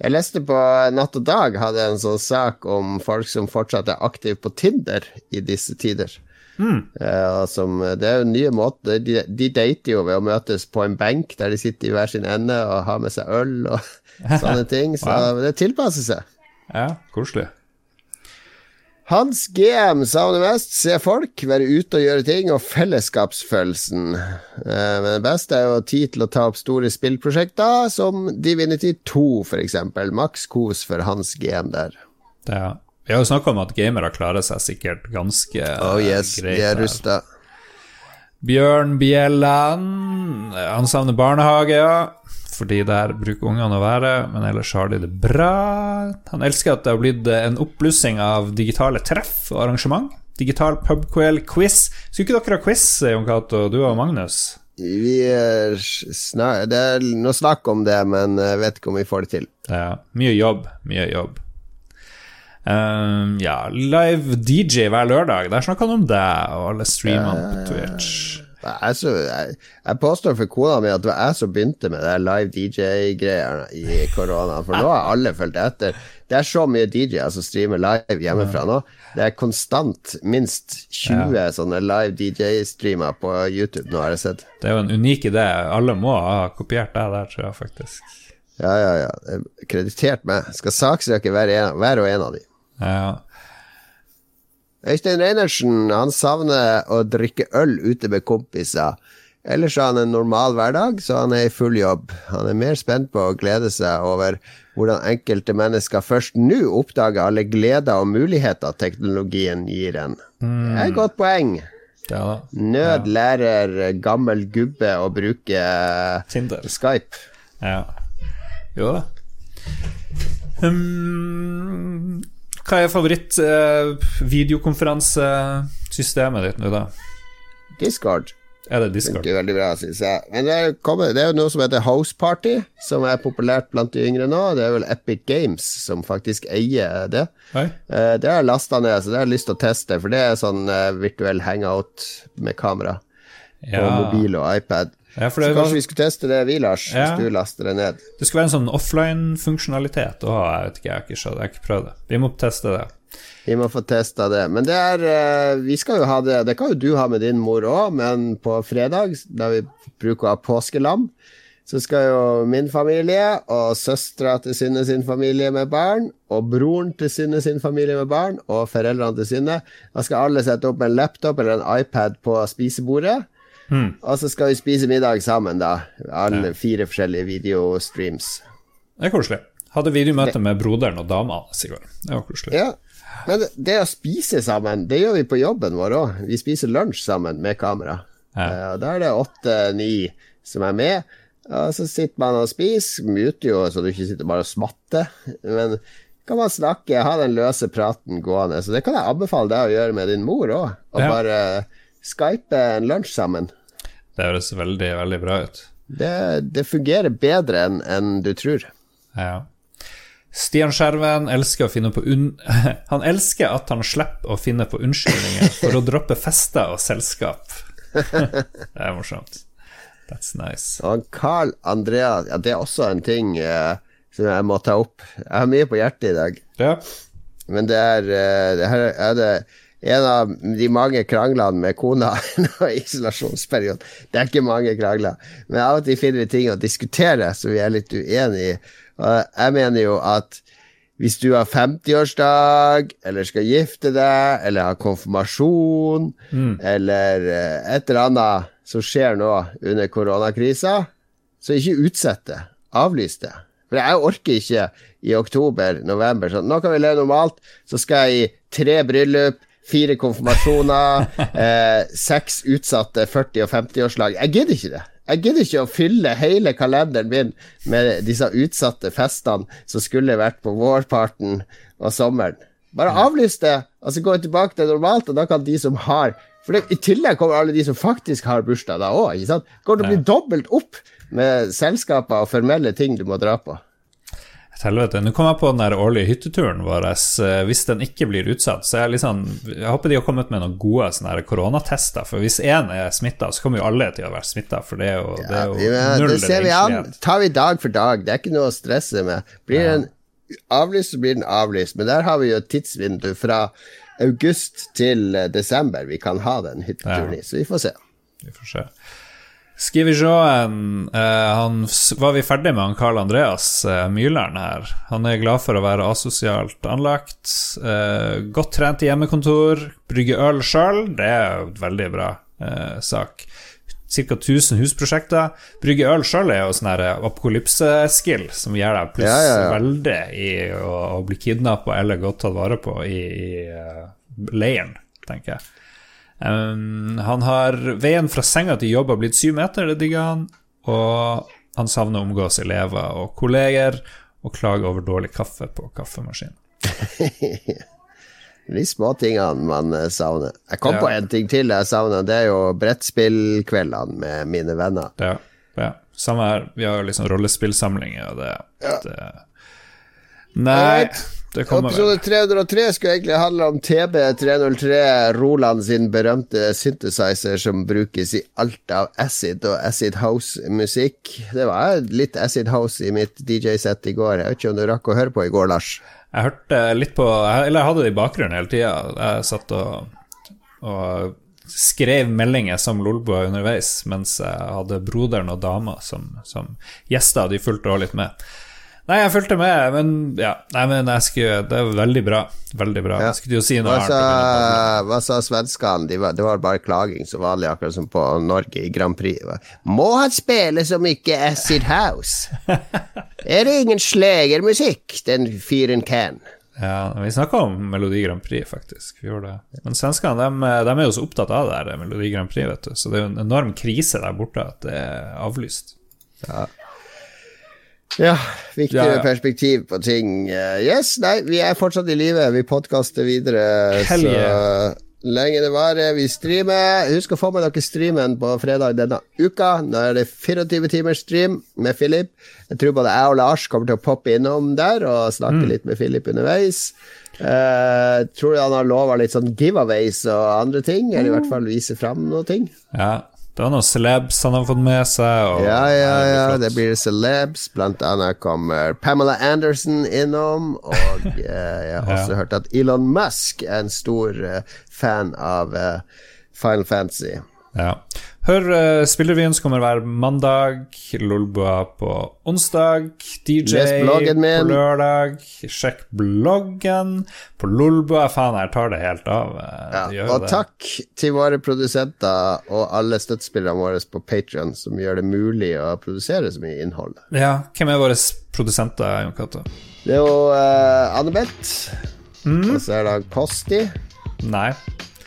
Jeg leste på Natt og Dag hadde en sånn sak om folk som fortsatt er aktive på Tinder i disse tider. Mm. Uh, som, det er jo nye måter de, de, dater jo ved å møtes på en benk der de sitter i hver sin ende og har med seg øl og sånne ting. Så wow. det tilpasser seg. Ja, koselig. Hans GM savner mest se folk, være ute og gjøre ting, og fellesskapsfølelsen. Eh, men det beste er jo tid til å ta opp store spillprosjekter, som Divinity 2 f.eks. Maks kos for Hans GM der. Det, vi har jo snakka om at gamere klarer seg sikkert ganske Oh yes, greit. de er rusta. Bjørn Bjelland, han savner barnehage, ja. Fordi der bruker ungene å være, men ellers har de det bra. Han elsker at det har blitt en oppblussing av digitale treff og arrangement. Digital pubquel-quiz. Skulle ikke dere ha quiz, Jon Cato, du og Magnus? Vi er snak Det er noe snakk om det, men jeg vet ikke om vi får det til. Ja, mye jobb, mye jobb. Ehm, ja, live DJ hver lørdag. Der snakker han om deg og alle streamene på Twitch. Jeg, så, jeg, jeg påstår for kona mi at det var jeg som begynte med det live DJ-greiene i korona, for nå har alle fulgt etter. Det er så mye DJ-er som streamer live hjemmefra nå. Det er konstant minst 20 sånne live DJ-streamer på YouTube nå, har jeg sett. Det er jo en unik idé. Alle må ha kopiert deg der, tror jeg faktisk. Ja, ja, ja. Er Kreditert meg. Skal saksøke hver, en, hver og en av de. Ja, Øystein Reinertsen han savner å drikke øl ute med kompiser. Ellers har han en normal hverdag, så han er i full jobb. Han er mer spent på å glede seg over hvordan enkelte mennesker først nå oppdager alle gleder og muligheter teknologien gir en. Det er et godt poeng. ja da. Nød lærer gammel gubbe å bruke Tinder. Skype. Ja. Jo da. Um, hva er favoritt-videokonferansesystemet ditt nå, da? Discord. Er det Discord? Funker veldig bra, synes jeg. Men det er, kommet, det er jo noe som heter House Party, som er populært blant de yngre nå. Det er vel Epic Games som faktisk eier det. Oi? Eh, det har jeg lasta ned, så det har jeg lyst til å teste, for det er sånn eh, virtuell hangout med kamera på mobil og iPad. Ja, Så kanskje vi skulle teste det, vi, Lars, Ja. hvis du laster det ned. det skulle være en sånn offline-funksjonalitet å ha. Jeg vet ikke, jeg har ikke jeg har ikke prøvd det. Vi må teste det. Vi må få testa det. Men det er eh, Vi skal jo ha det Det kan jo du ha med din mor òg, men på fredag, da vi bruker å ha påskelam, så skal jo min familie og søstera til Synne sin familie med barn, og broren til Synne sin familie med barn, og foreldrene til Synne Da skal alle sette opp en laptop eller en iPad på spisebordet. Og så skal vi spise middag sammen, da. Alle fire forskjellige videostreams. Det er koselig. Hadde videomøte med broderen og dama hans i går. Det var koselig. Ja, men det, det å spise sammen, det gjør vi på jobben vår òg. Vi spiser lunsj sammen med kamera. Ja. Eh, Da er det åtte-ni som er med. Og så sitter man og spiser. Muter jo så du ikke sitter bare og smatter. Men kan man snakke, ha den løse praten gående. Så det kan jeg anbefale deg å gjøre med din mor òg. Og Ja. bare skype en lunsj sammen. Det høres veldig, veldig bra ut. Det, det fungerer bedre enn en du tror. Ja. Stian Skjerven elsker å finne på un... Han elsker at han slipper å finne på unnskyldninger for å droppe fester og selskap. det er morsomt. That's nice. Og Carl Andrea Ja, det er også en ting uh, som jeg må ta opp. Jeg har mye på hjertet i dag. Ja. Men det er, uh, det her er det en av de mange kranglene med kona i isolasjonsperioden. Det er ikke mange krangler, men av og til finner vi ting å diskutere som vi er litt uenig i. Og jeg mener jo at hvis du har 50-årsdag, eller skal gifte deg, eller har konfirmasjon, eller eh, et eller annet som skjer nå under koronakrisa, så ikke utsett det. Avlys det. For jeg orker ikke i oktober-november sånn Nå kan vi leve normalt, så skal jeg i tre bryllup, fire konfirmasjoner, eh, seks utsatte 40- og 50-årslag. Jeg gidder ikke det. Jeg gidder ikke å fylle hele kalenderen min med disse utsatte festene som skulle vært på vårparten og sommeren. Bare avlys det, og så går jeg tilbake til normalt, og da kan de som har For det, i tillegg kommer alle de som faktisk har bursdag da òg, ikke sant? Det til å bli dobbelt opp med selskaper og formelle ting du må dra på. Et helvete. Nå kom jeg på den der årlige hytteturen vår. eh, Hvis den ikke blir utsatt, så jeg sånn Jeg håper de har kommet med noen gode koronatester. For hvis én er smitta, så kommer jo alle til å være smitta. For det er jo, det er jo Ja, null det ser vi an. Tar vi dag for dag. Det er ikke noe å stresse med. Blir den avlyst, så blir den avlyst. Men der har vi jo et tidsvindu fra august til eh, desember vi kan ha den hytteturen i, så vi får se. Vi får se. Skivisjåen uh, Var vi ferdig med han Carl Andreas uh, Myrland her? Han er glad for å være asosialt anlagt. Uh, godt trent i hjemmekontor. Brygge øl sjøl, det er jo et veldig bra eh, sak. Ca. 1000 husprosjekter. Brygge øl sjøl er jo sånn her apokalypse-skill som gjør deg pluss Ja, ja, ja. veldig i å, å bli kidnappa eller godt tatt vare på i, i eh, leiren, tenker jeg. Um, han har veien fra senga til jobb har blitt syv meter, det digger han. Og han savner å omgås elever og kolleger, og klager over dårlig kaffe på kaffemaskinen. De småtingene man eh, savner. Jeg kom Ja. på en ting til jeg savner. Det er jo brettspillkveldene med mine venner. Ja, ja. Samme her. Vi har liksom rollespillsamlinger, og det, det Nei, Episode 303 skulle egentlig handle om TB303, Roland sin berømte synthesizer som brukes i alt av acid og acid house-musikk. Det var litt acid house i mitt DJ-sett i går. Jeg vet ikke om du rakk å høre på i går, Lars? Jeg hørte litt på Eller jeg hadde det i bakgrunnen hele tida. Jeg satt og, og skrev meldinger som lolbua underveis, mens jeg hadde broderen og dama som, som gjester. De fulgte også litt med. Nei, jeg fulgte med, men ja. Nei, men jeg skulle Det er veldig bra. Veldig bra. Ja. Jeg skulle jo si noe Hva sa, hva sa svenskene? De var, det var bare klaging som vanlig, akkurat som på Norge i Grand Prix. Må han spille så mye acid house? Er det ingen slegermusikk den fyren kan? Ja, vi snakka om Melodi Grand Prix, faktisk. Vi gjorde det. Men svenskene de, de er jo så opptatt av det her Melodi Grand Prix, vet du. Så det er jo en enorm krise der borte at det er avlyst. Ja, viktig Ja, ja. perspektiv på ting. Eh, Yes, nei, vi er fortsatt i live. Vi podkaster videre Hell så yeah. lenge det varer. Vi streamer. Husk å få med dere streamen på fredag denne uka. Nå er det 24 timers stream med Philip. Jeg tror både jeg og Lars kommer til å poppe innom der og snakke Mm. litt med Philip underveis. Uh, tror han har lova litt sånn giveaways og andre ting, eller i Mm. hvert fall vise fram noe. Ja, det var noen celebs han har fått med seg. Og, Ja, ja, ja, det blir celebs. Blant annet kommer Pamela Anderson innom. Og eh, jeg har også Ja. hørt at Elon Musk er en stor eh, fan av eh, Final Fantasy. Ja. Hør uh, spillerevyen som kommer hver mandag, Lolbua på onsdag, DJ bloggen på lørdag. Sjekk bloggen på Lolbua. Faen, jeg tar det helt av. eh, Ja, og det. takk til våre produsenter og alle støttespillerne våre på Patrion, som gjør det mulig å produsere så mye innhold. Ja, hvem er våre produsenter, Jon Cato? Det er jo uh, Annebeth, Mm. og så er det Kosti. Nei.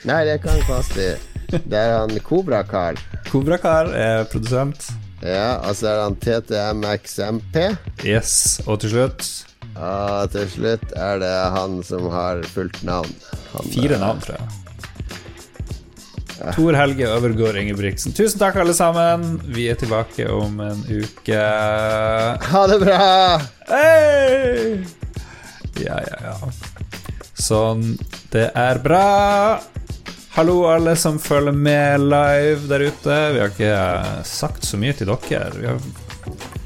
Nei, det er ikke Kosti. Det er han Kobrakar. Kobrakar er produsent. Ja, og så er han TTMXMP. Yes. Og til slutt Og til slutt er det han som har fullt navn. Han, fire eh, navn, tror jeg. Tor Helge Øvergård Ingebrigtsen. Tusen takk, alle sammen. Vi er tilbake om en uke. Ha det bra! Hei! Ja, ja, ja. Sånn. Det er bra. Hallo, alle som følger med live der ute. Vi har ikke eh, sagt så mye til dere. Vi har...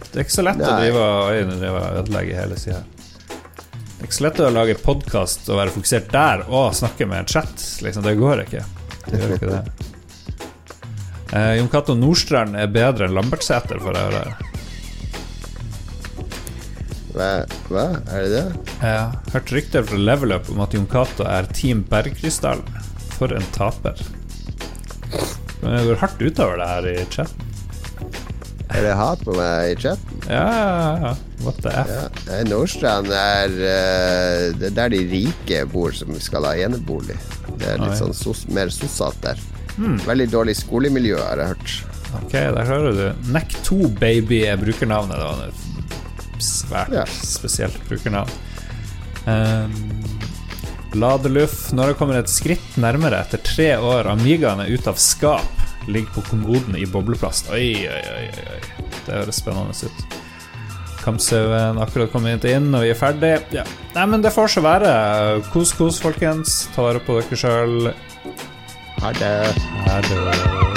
Det er ikke så lett å drive og ødelegge hele sida. Det er ikke så lett å lage podkast og være fokusert der og snakke med en chat. Liksom, det går ikke. Det gjør ikke det. Eh, Jon Cato Nordstrand er bedre enn Lambertseter, får jeg høre. Hva? Hva? Er det det? Jeg har hørt rykter fra Level Up om at Jon Cato er Team Bergkrystall. For en taper. Men jeg går hardt utover det her i chatten. Er det hat på meg i chatten? Ja, ja, ja. What the f? Ja. Nordstrand er uh, Det er der de rike bor som skal ha enebolig. Det er litt Oi. sånn sos, mer sossete der. Veldig dårlig skolemiljø, har jeg hørt. Ok, der hører du. Neck2baby er brukernavnet. Det var et svært Ja. spesielt brukernavn. Um, Ladeluff. Når det kommer et skritt nærmere etter tre år Amigaen er ute av skap, ligger på kommoden i bobleplast. Oi, oi, oi, oi. Det høres spennende ut. Kamsauen akkurat kommet inn, og vi er ferdig. Ja. Nei, men det får så være. Kos, kos, folkens. Ta vare på dere sjøl. Ha det. Ha det.